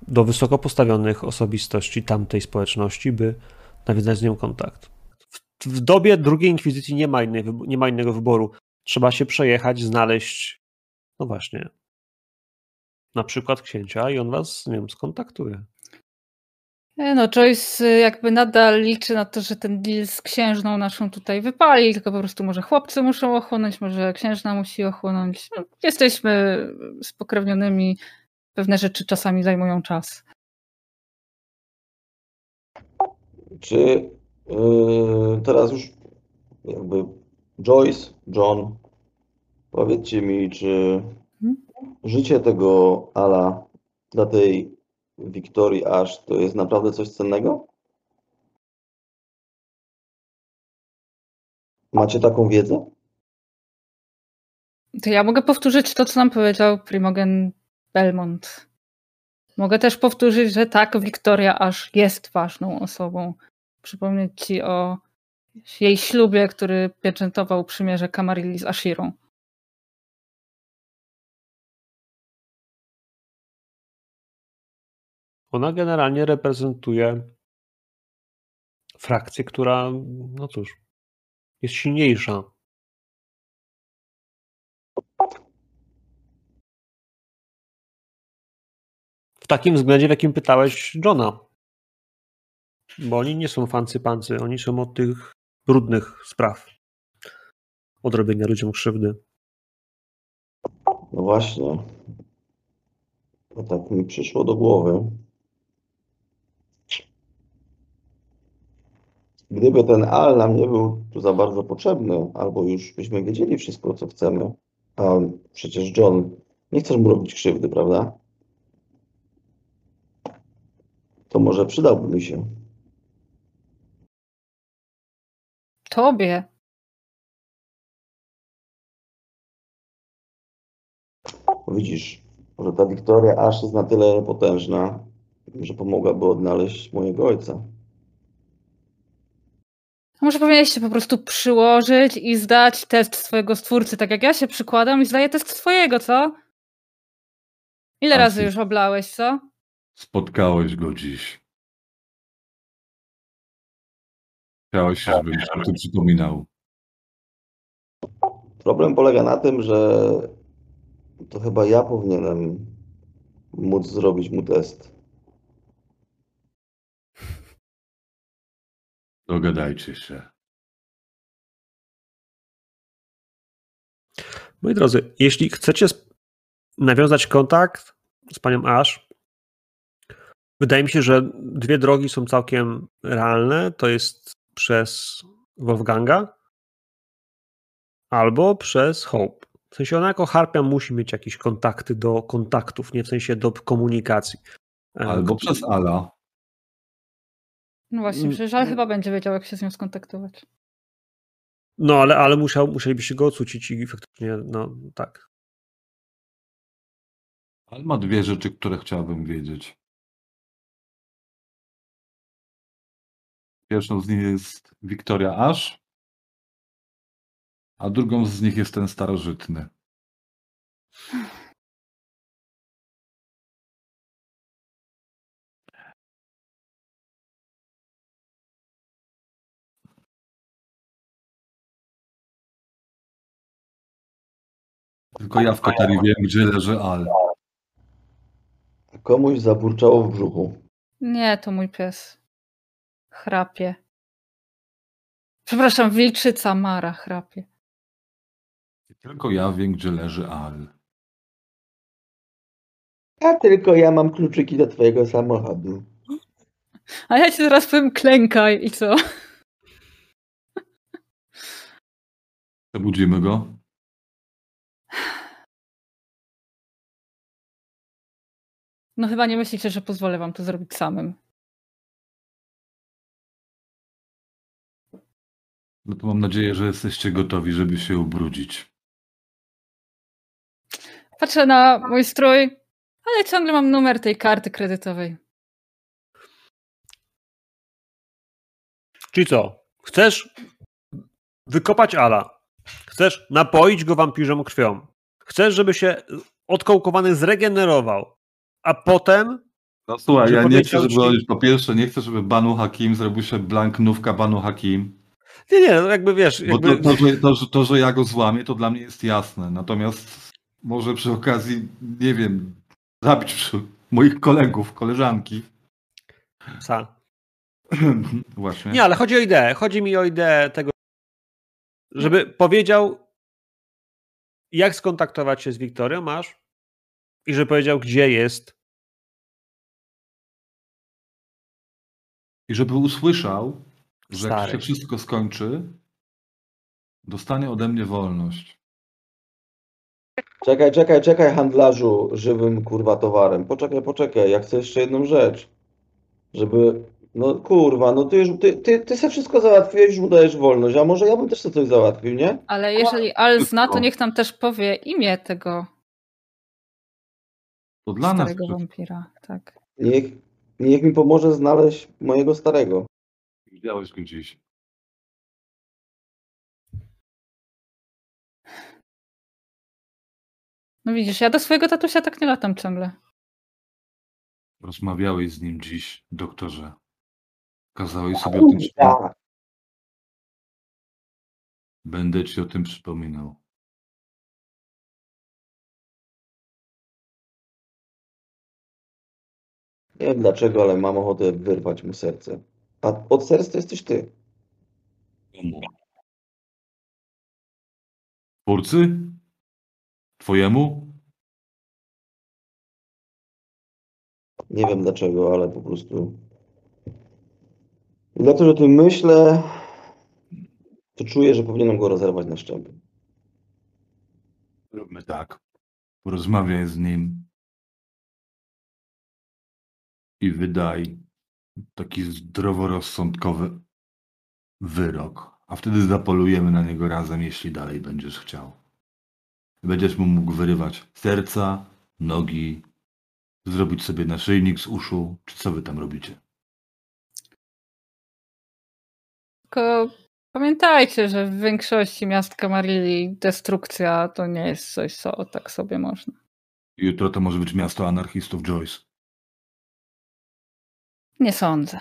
Do wysoko postawionych osobistości tamtej społeczności, by nawiązać z nią kontakt. W, w dobie drugiej inkwizycji nie ma, innej, nie ma innego wyboru. Trzeba się przejechać, znaleźć, no właśnie, na przykład księcia i on was z nią skontaktuje. E, No, Joyce y, jakby nadal liczy na to, że ten deal z księżną naszą tutaj wypali, tylko po prostu może chłopcy muszą ochłonąć, może księżna musi ochłonąć. No, jesteśmy spokrewnionymi, pewne rzeczy czasami zajmują czas. Czy yy, teraz już jakby Joyce, John, powiedzcie mi, czy. Życie tego Ala dla tej Wiktorii aż to jest naprawdę coś cennego? Macie taką wiedzę? To ja mogę powtórzyć to, co nam powiedział Primogen Belmont. Mogę też powtórzyć, że tak, Wiktoria aż jest ważną osobą. Przypomnieć ci o jej ślubie, który pieczętował przymierze Kamarilli z Ashirą. Ona generalnie reprezentuje frakcję, która, no cóż, jest silniejsza. W takim względzie, w jakim pytałeś Johna. Bo oni nie są fancy pancy, oni są od tych brudnych spraw. Od robienia ludziom krzywdy. No właśnie. To tak mi przyszło do głowy. Gdyby ten Al nam nie był tu za bardzo potrzebny, albo już byśmy wiedzieli wszystko, co chcemy, a przecież John, nie chcesz mu robić krzywdy, prawda? To może przydałby mi się. Tobie. Widzisz, że ta Wiktoria aż jest na tyle potężna, że pomogłaby odnaleźć mojego ojca. A Może powinieneś się po prostu przyłożyć i zdać test swojego stwórcy, tak jak ja się przykładam i zdaję test swojego, co? Ile A, razy już oblałeś, co? Spotkałeś go dziś. Chciałeś, żebym ci o tym przypominał. Problem polega na tym, że to chyba ja powinienem móc zrobić mu test. Dogadajcie się. Moi drodzy, jeśli chcecie nawiązać kontakt z panią Ash, wydaje mi się, że dwie drogi są całkiem realne. To jest przez Wolfganga albo przez Hope. W sensie ona jako harpia musi mieć jakieś kontakty do kontaktów, nie w sensie do komunikacji. E, Albo przez Ala. No właśnie, Mm, przecież ale chyba będzie wiedział, jak się z nią skontaktować. No, ale, ale musiał, musielibyście go ocucić i faktycznie, no tak. Al ma dwie rzeczy, które chciałbym wiedzieć. Pierwszą z nich jest Wiktoria Ash, a drugą z nich jest ten starożytny. Tylko ja w Katarii wiem, gdzie leży Al. Komuś zaburczało w brzuchu. Nie, to mój pies. Chrapie. Przepraszam, wilczyca Mara chrapie. Tylko ja wiem, gdzie leży Al. A tylko ja mam kluczyki do twojego samochodu. A ja ci zaraz powiem klękaj i co? Przebudzimy go. No chyba nie myślicie, że pozwolę wam to zrobić samym. No to mam nadzieję, że jesteście gotowi, żeby się ubrudzić. Patrzę na mój strój, ale ciągle mam numer tej karty kredytowej. Czyli co? Chcesz wykopać Ala? Chcesz napoić go wampirzą krwią? Chcesz, żeby się odkołkowany zregenerował? A potem No słuchaj, ja nie chcę, żeby ci- po pierwsze nie chcę, żeby Banu Hakim zrobił się blanknówka Banu Hakim. Nie, nie, no jakby wiesz, Bo jakby, to, to, że, to, że, to, że ja go złamię, to dla mnie jest jasne. Natomiast może przy okazji, nie wiem, zabić przy moich kolegów, koleżanki. Psa. Właśnie. Nie, ale chodzi o ideę. Chodzi mi o ideę tego, żeby powiedział, jak skontaktować się z Wiktorią, masz? I że powiedział, gdzie jest. I żeby usłyszał, że jak Stary. się wszystko skończy, dostanie ode mnie wolność. Czekaj, czekaj, czekaj, handlarzu żywym kurwa towarem. Poczekaj, poczekaj, ja chcę jeszcze jedną rzecz. Żeby, no kurwa, no ty już, ty, ty, ty sobie wszystko załatwiłeś, już mu dajesz wolność, a może ja bym też sobie coś załatwił, nie? Ale jeżeli Al zna, to niech nam też powie imię tego To dla nas starego wampira. Tak. Niech, niech mi pomoże znaleźć mojego starego. Widziałeś go dziś. No widzisz, ja do swojego tatusia tak nie latam ciągle. Rozmawiałeś z nim dziś, doktorze. Kazałeś sobie o tym przypomnieć. Będę ci o tym przypominał. Nie wiem dlaczego, ale mam ochotę wyrwać mu serce. A od serca jesteś ty. Komu? Twórcy? Twojemu? Nie wiem dlaczego, ale po prostu dlatego, że o tym myślę, to czuję, że powinienem go rozerwać na szczępy. Róbmy tak. Porozmawiaj z nim i wydaj taki zdroworozsądkowy wyrok, a wtedy zapolujemy na niego razem, jeśli dalej będziesz chciał. Będziesz mu mógł wyrywać serca, nogi, zrobić sobie naszyjnik z uszu, czy co wy tam robicie? Tylko pamiętajcie, że w większości miast Kamarilli destrukcja to nie jest coś, co tak sobie można. Jutro to może być miasto anarchistów Joyce. Nie sądzę.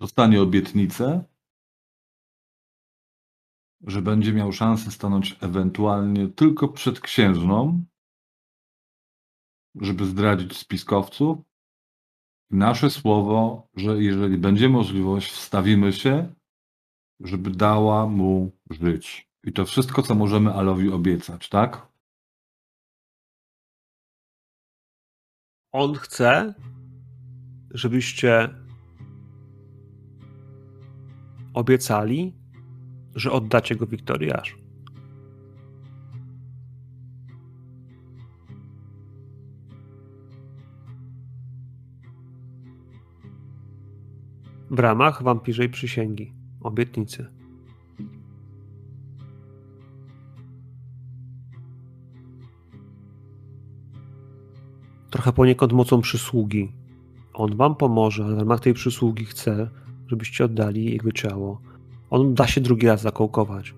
Dostanie obietnicę, że będzie miał szansę stanąć ewentualnie tylko przed księżną, żeby zdradzić spiskowców. Nasze słowo, że jeżeli będzie możliwość, wstawimy się, żeby dała mu żyć. I to wszystko, co możemy Alowi obiecać, tak? On chce, żebyście obiecali, że oddacie go Wiktorii Aż. W ramach wampirzej przysięgi, obietnicy. Trochę poniekąd mocą przysługi. On wam pomoże, ale w ramach tej przysługi chce, żebyście oddali jego ciało. On da się drugi raz zakołkować.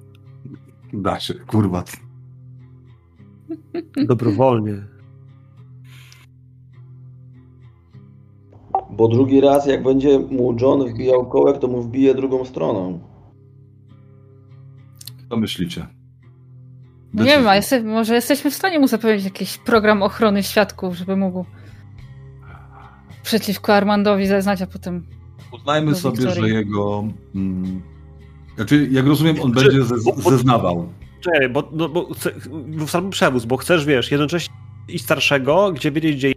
Da się, kurwa. Dobrowolnie. Bo drugi raz, jak będzie mu John wbijał kołek, to mu wbije drugą stroną. Co myślicie? No nie wiem, a jeste, może jesteśmy w stanie mu zapewnić jakiś program ochrony świadków, żeby mógł przeciwko Armandowi zeznać, a potem. Uznajmy sobie, Wiktorii. że jego. Mm, znaczy, jak rozumiem, on Czy- będzie ze, bo- bo- zeznawał. Czekaj, bo, no, bo chcę, w sam przewóz, bo chcesz, wiesz, jednocześnie iść starszego, gdzie wiedzieć, gdzie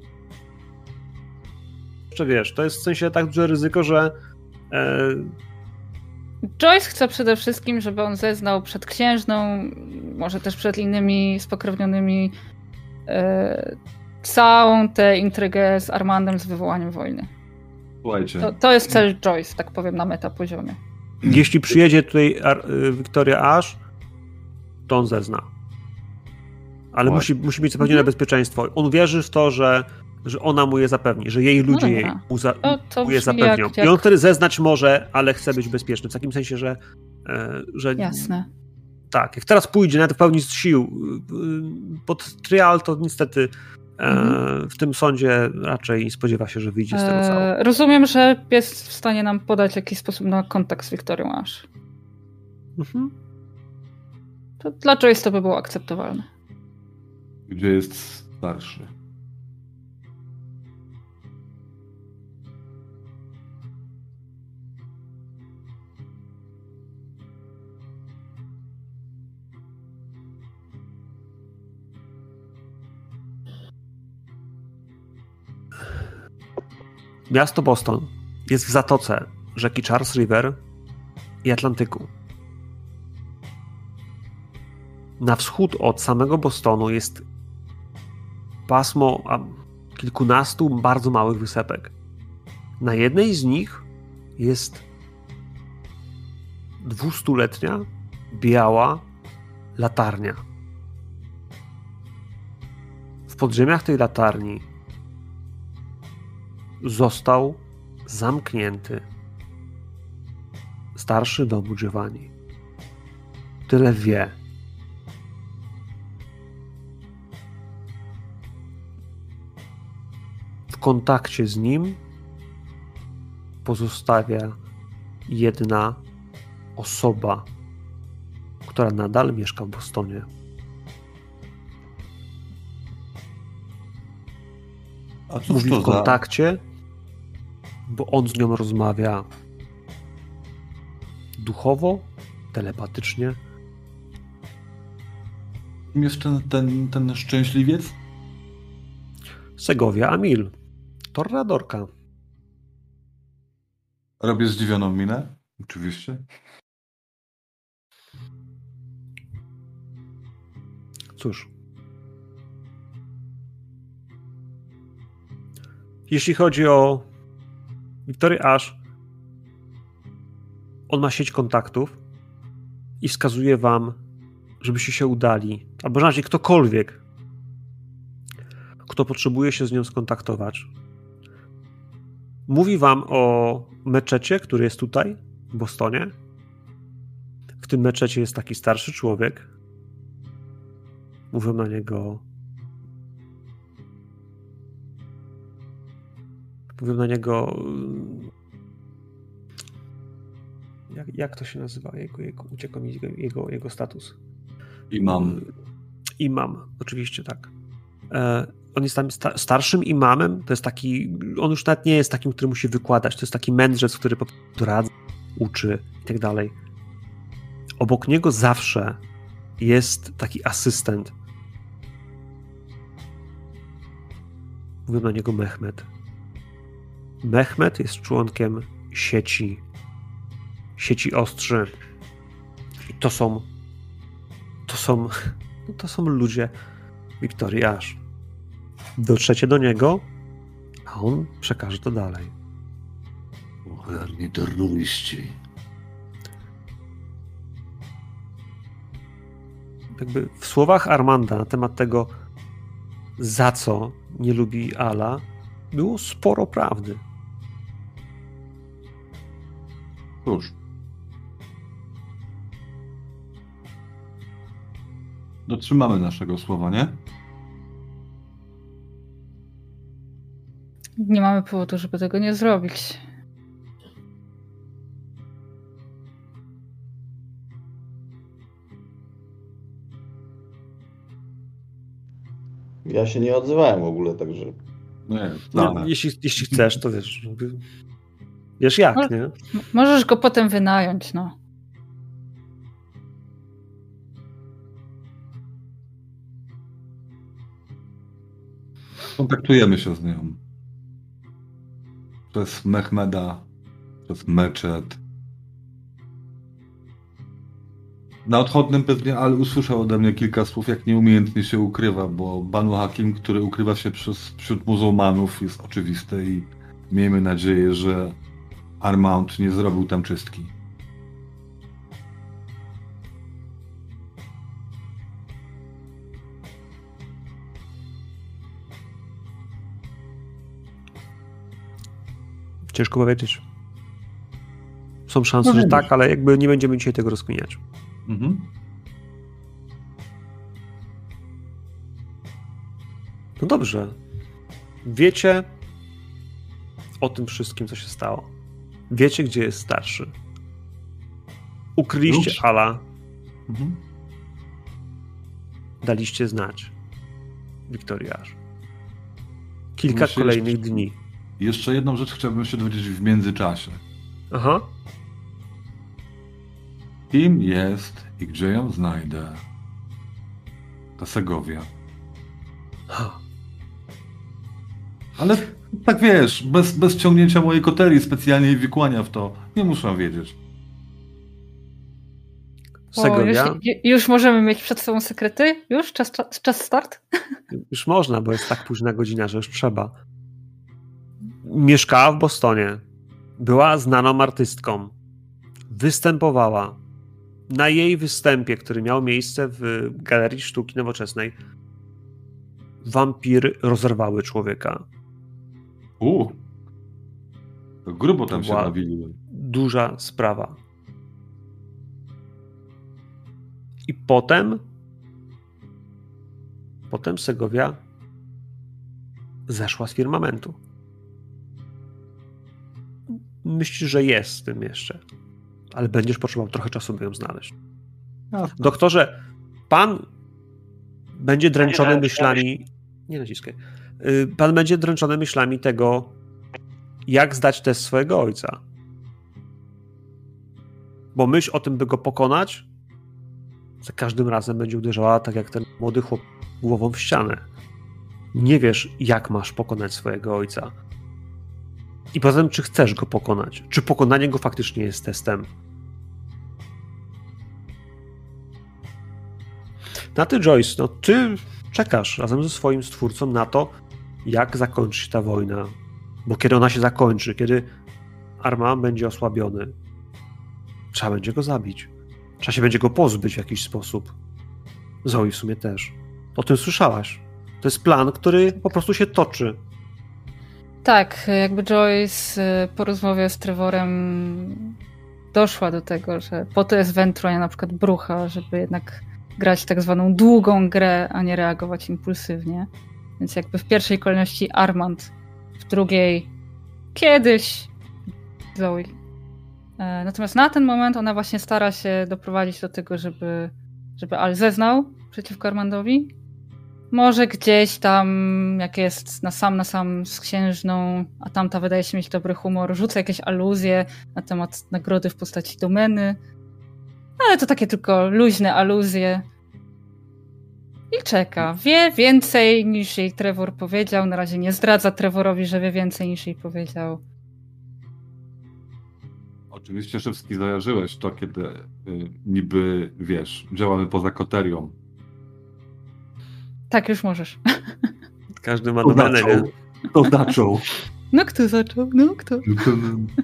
wiesz, to jest w sensie tak duże ryzyko, że e, Joyce chce przede wszystkim, żeby on zeznał przed księżną, może też przed innymi spokrewnionymi, e, całą tę intrygę z Armandem, z wywołaniem wojny. Słuchajcie, To, to jest cel Joyce, tak powiem, na metapoziomie. jeśli przyjedzie tutaj y, Wiktoria Ash, to on zezna. Ale musi, musi mieć zapewnione bezpieczeństwo. On wierzy w to, że, że ona mu je zapewni, że jej ludzie jej dobra. mu, za, To, to mu je zapewnią. jak, I on jak... wtedy zeznać może, ale chce być bezpieczny. W takim sensie, że, e, że Jasne. Tak, jak teraz pójdzie nawet w pełni z sił y, pod trial, to niestety e, Mhm. w tym sądzie raczej spodziewa się, że wyjdzie z tego cało. E, rozumiem, że jest w stanie nam podać jakiś sposób na kontakt z Wiktorią Ash. Mhm. To dla Joyce to by było akceptowalne. gdzie jest starszy? Miasto Boston jest w zatoce rzeki Charles River i Atlantyku. Na wschód od samego Bostonu jest pasmo kilkunastu bardzo małych wysepek. Na jednej z nich jest dwustuletnia biała latarnia. W podziemiach tej latarni został zamknięty starszy domu Giovanni. Tyle wie. W kontakcie z nim pozostawia jedna osoba, która nadal mieszka w Bostonie. A cóż Mówi to w za... kontakcie, bo on z nią rozmawia duchowo, telepatycznie. Kim jest ten, ten, ten szczęśliwiec? Segowia Amil. Torradorka. Robię zdziwioną minę. Oczywiście. Cóż. Jeśli chodzi o Wiktory Ash, on ma sieć kontaktów i wskazuje wam, żebyście się udali, albo raczej ktokolwiek, kto potrzebuje się z nią skontaktować. Mówi wam o meczecie, który jest tutaj, w Bostonie. W tym meczecie jest taki starszy człowiek. Mówią na niego. Mówią na niego. Jak, jak to się nazywa? Jego, jego, uciekł mi jego, jego, status. Imam. Imam, oczywiście tak. E, on jest tam sta starszym imamem. To jest taki. On już nawet nie jest takim, który musi wykładać. To jest taki mędrzec, który po prostu radza, uczy i tak dalej. Obok niego zawsze jest taki asystent. Mówią na niego Mehmet. Mehmet jest członkiem sieci sieci ostrzy. I to są to są to są ludzie Wiktorii Ash. Dotrzecie do niego, a on przekaże to dalej. Cholerni terroryści. Jakby w słowach Armanda na temat tego, za co nie lubi Ala, było sporo prawdy. Cóż. Dotrzymamy naszego słowa, nie? Nie mamy powodu, żeby tego nie zrobić. Ja się nie odzywałem w ogóle, także. Nie, No, tak. jeśli, jeśli chcesz, to wiesz. Wiesz jak, nie? Możesz go potem wynająć, no. Kontaktujemy się z nią. Przez Mehmeda, przez Meczet. Na odchodnym pewnie Al usłyszał ode mnie kilka słów, jak nieumiejętnie się ukrywa, bo Banu Hakim, który ukrywa się przez, wśród muzułmanów, jest oczywiste i miejmy nadzieję, że Armand nie zrobił tam czystki. Ciężko powiedzieć. Są szanse, Może że tak, ale jakby nie będziemy dzisiaj tego rozkminiać. Mhm. No dobrze. Wiecie o tym wszystkim, co się stało. Wiecie, gdzie jest starszy. Ukryliście Już? Ala, Mhm. daliście znać Wiktoriaż. Kilka Muszę kolejnych jeszcze- dni. Jeszcze jedną rzecz chciałbym się dowiedzieć w międzyczasie. Aha. Kim jest i gdzie ją znajdę? Ta Segowia. Ha. Ale tak wiesz, bez, bez ciągnięcia mojej koterii specjalnie i wikłania w to, nie muszę wiedzieć. O, już, ju- już możemy mieć przed sobą sekrety? Już? Czas, czas, czas start? Już można, bo jest tak późna godzina, że już trzeba. Mieszkała w Bostonie. Była znaną artystką. Występowała. Na jej występie, który miał miejsce w Galerii Sztuki Nowoczesnej, wampiry rozerwały człowieka. U. To grubo tam się bawili. Duża sprawa. I potem potem Segowia zeszła z firmamentu. Myślisz, że jest w tym jeszcze, ale będziesz potrzebował trochę czasu, by ją znaleźć. Doktorze, pan będzie dręczony myślami. Nie naciskaj. Y, Pan będzie dręczony myślami tego, jak zdać test swojego ojca. Bo myśl o tym, by go pokonać, za każdym razem będzie uderzała tak jak ten młody chłop głową w ścianę. Nie wiesz, jak masz pokonać swojego ojca. I poza tym, czy chcesz go pokonać? Czy pokonanie go faktycznie jest testem? Na ty, Joyce, no ty czekasz razem ze swoim stwórcą na to, jak zakończy się ta wojna. Bo kiedy ona się zakończy, kiedy Arma będzie osłabiony, trzeba będzie go zabić. Trzeba się będzie go pozbyć w jakiś sposób. Zoe w sumie też. O tym słyszałaś. To jest plan, który po prostu się toczy. Tak, jakby Joyce y, po rozmowie z Trevorem doszła do tego, że po to jest Ventru, a nie na przykład Brucha, żeby jednak grać tak zwaną długą grę, a nie reagować impulsywnie. Więc jakby w pierwszej kolejności Armand, w drugiej kiedyś Zoe. E, natomiast na ten moment ona właśnie stara się doprowadzić do tego, żeby, żeby Al zeznał przeciwko Armandowi. Może gdzieś tam, jak jest na sam na sam z księżną, a tamta wydaje się mieć dobry humor, rzuca jakieś aluzje na temat nagrody w postaci domeny. Ale to takie tylko luźne aluzje. I czeka. Wie więcej niż jej Trevor powiedział. Na razie nie zdradza Trevorowi, że wie więcej niż jej powiedział. Oczywiście Szewski zajarzyłeś to, kiedy y, niby, wiesz, działamy poza koterią. Tak, już możesz. Każdy ma domenę, nie? zaczął? Kto zaczął? No kto zaczął? No kto?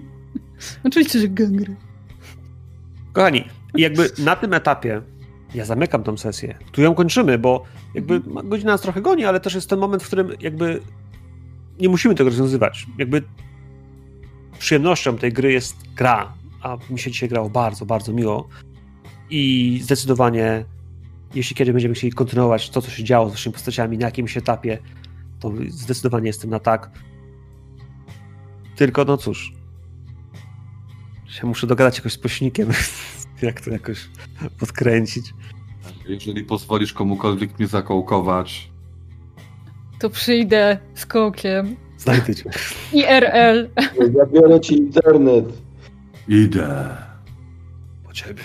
Oczywiście, że gangry. Kochani, jakby na tym etapie ja zamykam tą sesję. Tu ją kończymy, bo jakby godzina nas trochę goni, ale też jest ten moment, w którym jakby nie musimy tego rozwiązywać. Jakby przyjemnością tej gry jest gra, a mi się dzisiaj grało bardzo, bardzo miło i zdecydowanie jeśli kiedy będziemy chcieli kontynuować to, co się działo z naszymi postaciami na jakimś etapie, to zdecydowanie jestem na tak. Tylko no cóż, się muszę dogadać jakoś z pośnikiem, jak to jakoś podkręcić. Jeżeli pozwolisz komukolwiek mnie zakołkować, To przyjdę z kołkiem. Znajdę cię. IRL. Zabiorę ci internet. idę. Po ciebie.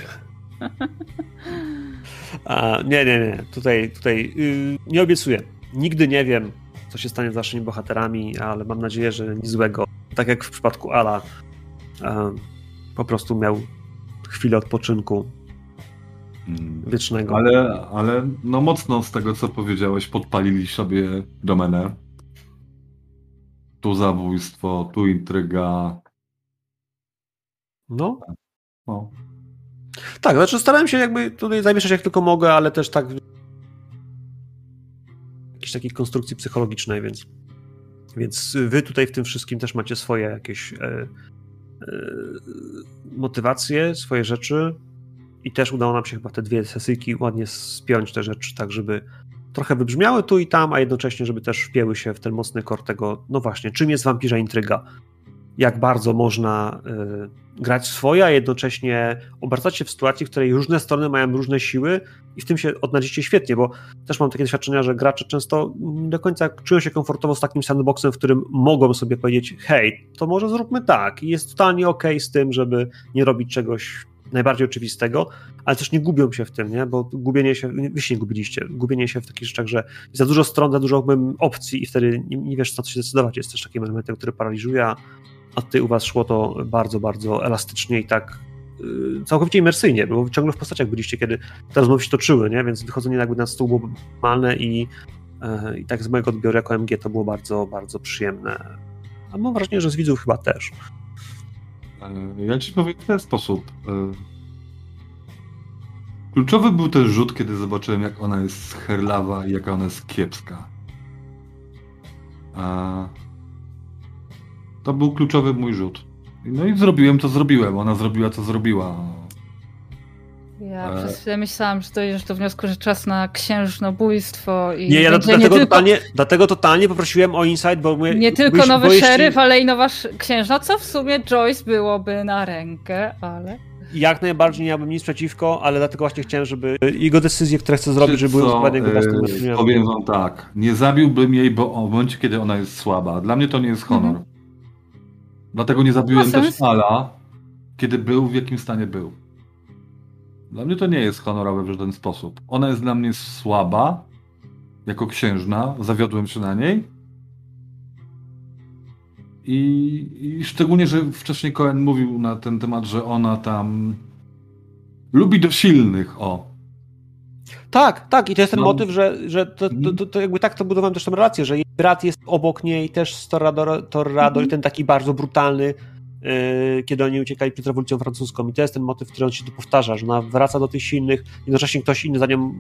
A, nie, nie, nie. Tutaj, tutaj yy, nie obiecuję. Nigdy nie wiem, co się stanie z waszymi bohaterami, ale mam nadzieję, że nic złego. Tak jak w przypadku Ala, e, po prostu miał chwilę odpoczynku Mm. wiecznego. Ale, ale no mocno z tego, co powiedziałeś, podpalili sobie domenę. Tu zabójstwo, tu intryga. No, No. tak, znaczy starałem się jakby tutaj zamieszać jak tylko mogę, ale też tak jakiejś takiej konstrukcji psychologicznej, więc więc wy tutaj w tym wszystkim też macie swoje jakieś e, motywacje, swoje rzeczy i też udało nam się chyba te dwie sesyjki ładnie spiąć te rzeczy, tak żeby trochę wybrzmiały tu i tam, a jednocześnie, żeby też wpięły się w ten mocny kor tego, no właśnie, czym jest wampirza intryga, jak bardzo można y, grać swoje, a jednocześnie obracać się w sytuacji, w której różne strony mają różne siły i w tym się odnajdziecie świetnie, bo też mam takie doświadczenia, że gracze często nie do końca czują się komfortowo z takim sandboxem, w którym mogą sobie powiedzieć, hej, to może zróbmy tak i jest totalnie okej okay z tym, żeby nie robić czegoś najbardziej oczywistego, ale też nie gubią się w tym, nie? bo gubienie się, wy się nie gubiliście, gubienie się w takich rzeczach, że za dużo stron, za dużo opcji i wtedy nie, nie wiesz, co się zdecydować. Jest też takim elementem, który paraliżuje, a a tutaj u was szło to bardzo, bardzo elastycznie i tak yy, całkowicie imersyjnie, bo ciągle w postaciach byliście, kiedy te rozmowy się toczyły, nie? więc wychodzenie jakby na stół było normalne i, yy, i tak z mojego odbioru jako MG to było bardzo, bardzo przyjemne. A mam wrażenie, że z widzów chyba też. E, Ja ci powiem w ten sposób. E, Kluczowy był ten rzut, kiedy zobaczyłem, jak ona jest herlawa i jaka ona jest kiepska. A... To był kluczowy mój rzut. No i zrobiłem, co zrobiłem. Ona zrobiła, co zrobiła. Ja E. przez chwilę myślałam, że dojdziesz do wniosku, że czas na księżnobójstwo i Nie, ja dlatego, nie, tylko, totalnie, dlatego totalnie poprosiłem o insight, bo my, nie tylko byś- nowy bo jeśli- szeryf, ale i nowa księżna, co w sumie Joyce byłoby na rękę, ale... Jak najbardziej nie miałbym nic przeciwko, ale dlatego właśnie chciałem, żeby jego decyzje, które chce zrobić, żeby były Co, dokładnie jego własnym. Powiem wam tak. Nie zabiłbym jej, bo w momencie, kiedy ona jest słaba. Dla mnie to nie jest honor. Mhm. Dlatego nie zabiłem Ma też. Ala, kiedy był w jakim stanie był. Dla mnie to nie jest honorowe w żaden sposób. Ona jest dla mnie słaba, jako księżna, zawiodłem się na niej. I, I szczególnie, że wcześniej Cohen mówił na ten temat, że ona tam lubi do silnych, o. Tak, tak, i to jest ten No. motyw, że, że to, to, Mhm. to, to jakby tak to budowałem też tę relację, że brat jest obok niej też z Torrador, Torrador Mhm. ten taki bardzo brutalny, yy, kiedy oni uciekali przed rewolucją francuską. I to jest ten motyw, który on się tu powtarza, że ona wraca do tych silnych, jednocześnie ktoś inny za nią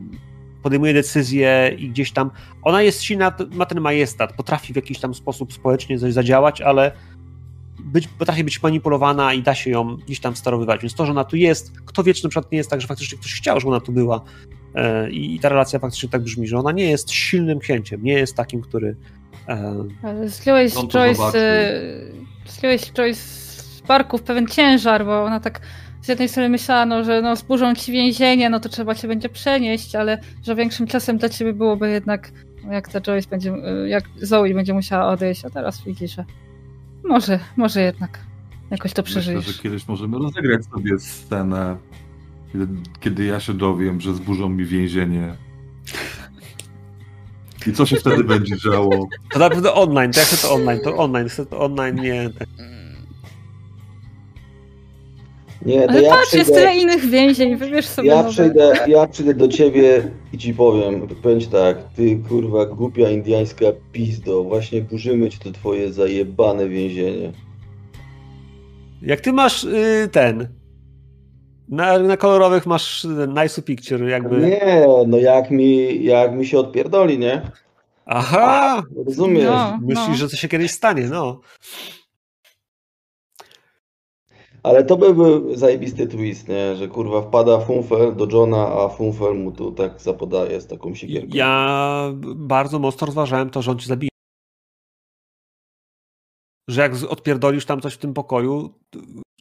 podejmuje decyzje i gdzieś tam. Ona jest silna, ma ten majestat, potrafi w jakiś tam sposób społecznie coś zadziałać, ale być, potrafi być manipulowana i da się ją gdzieś tam sterowywać. Więc to, że ona tu jest, kto wie, czy na przykład nie jest tak, że faktycznie ktoś chciał, żeby ona tu była. E, I, ta relacja faktycznie tak brzmi, że ona nie jest silnym księciem, nie jest takim, który. E, to Joyce, Joyce z barków pewien ciężar, bo ona tak z jednej strony myślała, no, że no, zburzą ci więzienie, no to trzeba cię będzie przenieść, ale że większym czasem dla ciebie byłoby jednak, no, jak ta Joyce będzie, y, jak Zoe będzie musiała odejść, a teraz widzi, że może, może jednak jakoś to Myślę, przeżyjesz. że kiedyś możemy rozegrać sobie scenę, kiedy, kiedy ja się dowiem, że zburzą mi więzienie. I co się wtedy będzie działo? to na pewno online, to jak chcę to online, to online, chcę to online, nie. Nie, to Ale ja patrz, jest przyjdę, tyle innych więzień, wybierz sobie ja nowe. przyjdę, ja przyjdę do ciebie i ci powiem, będzie tak, ty kurwa głupia indiańska pizdo, właśnie burzymy ci to twoje zajebane więzienie. Jak ty masz y, ten. Na, na kolorowych masz nice picture, jakby. Nie, no jak mi, jak mi się odpierdoli, nie? Aha! Rozumiesz? No. Myślisz, że to się kiedyś stanie, no. Ale to by był zajebisty twist, nie? Że kurwa wpada Funfel do Johna, a Funfel mu tu tak zapodaje z taką siekierką. Ja bardzo mocno rozważałem to, że on cię zabije. Że jak odpierdolisz tam coś w tym pokoju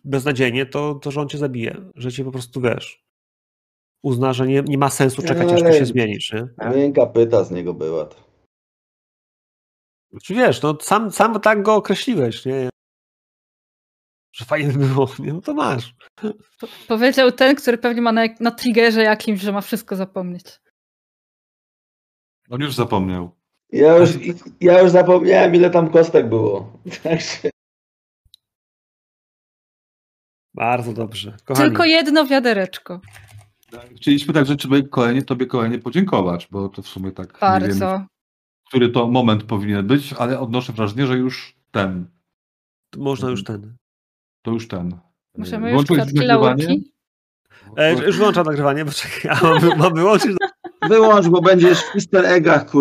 beznadziejnie, to, to że on cię zabije. Że cię po prostu wiesz. Uzna, że nie, nie ma sensu czekać, aż to się zmienisz, nie? Miękka pyta z niego była. Czy wiesz, no sam, sam tak go określiłeś, nie? Że fajnie by było, nie? No to masz. Powiedział ten, który pewnie ma na, na triggerze jakimś, że ma wszystko zapomnieć. On już zapomniał. Ja już, ja już zapomniałem, ile tam kostek było. Także Bardzo dobrze. Kochani, Tylko jedno wiadereczko. Chcieliśmy także tobie kolejnie, tobie kolejnie podziękować, bo to w sumie tak nie Bardzo. wiemy, który to moment powinien być, ale odnoszę wrażenie, że już ten. można już ten. To już ten. Możemy już nagrywanie? E, już wyłączam nagrywanie, bo czekaj, a mam, mam wyłączyć wyłącz, bo będziesz w easter eggach, kurwa.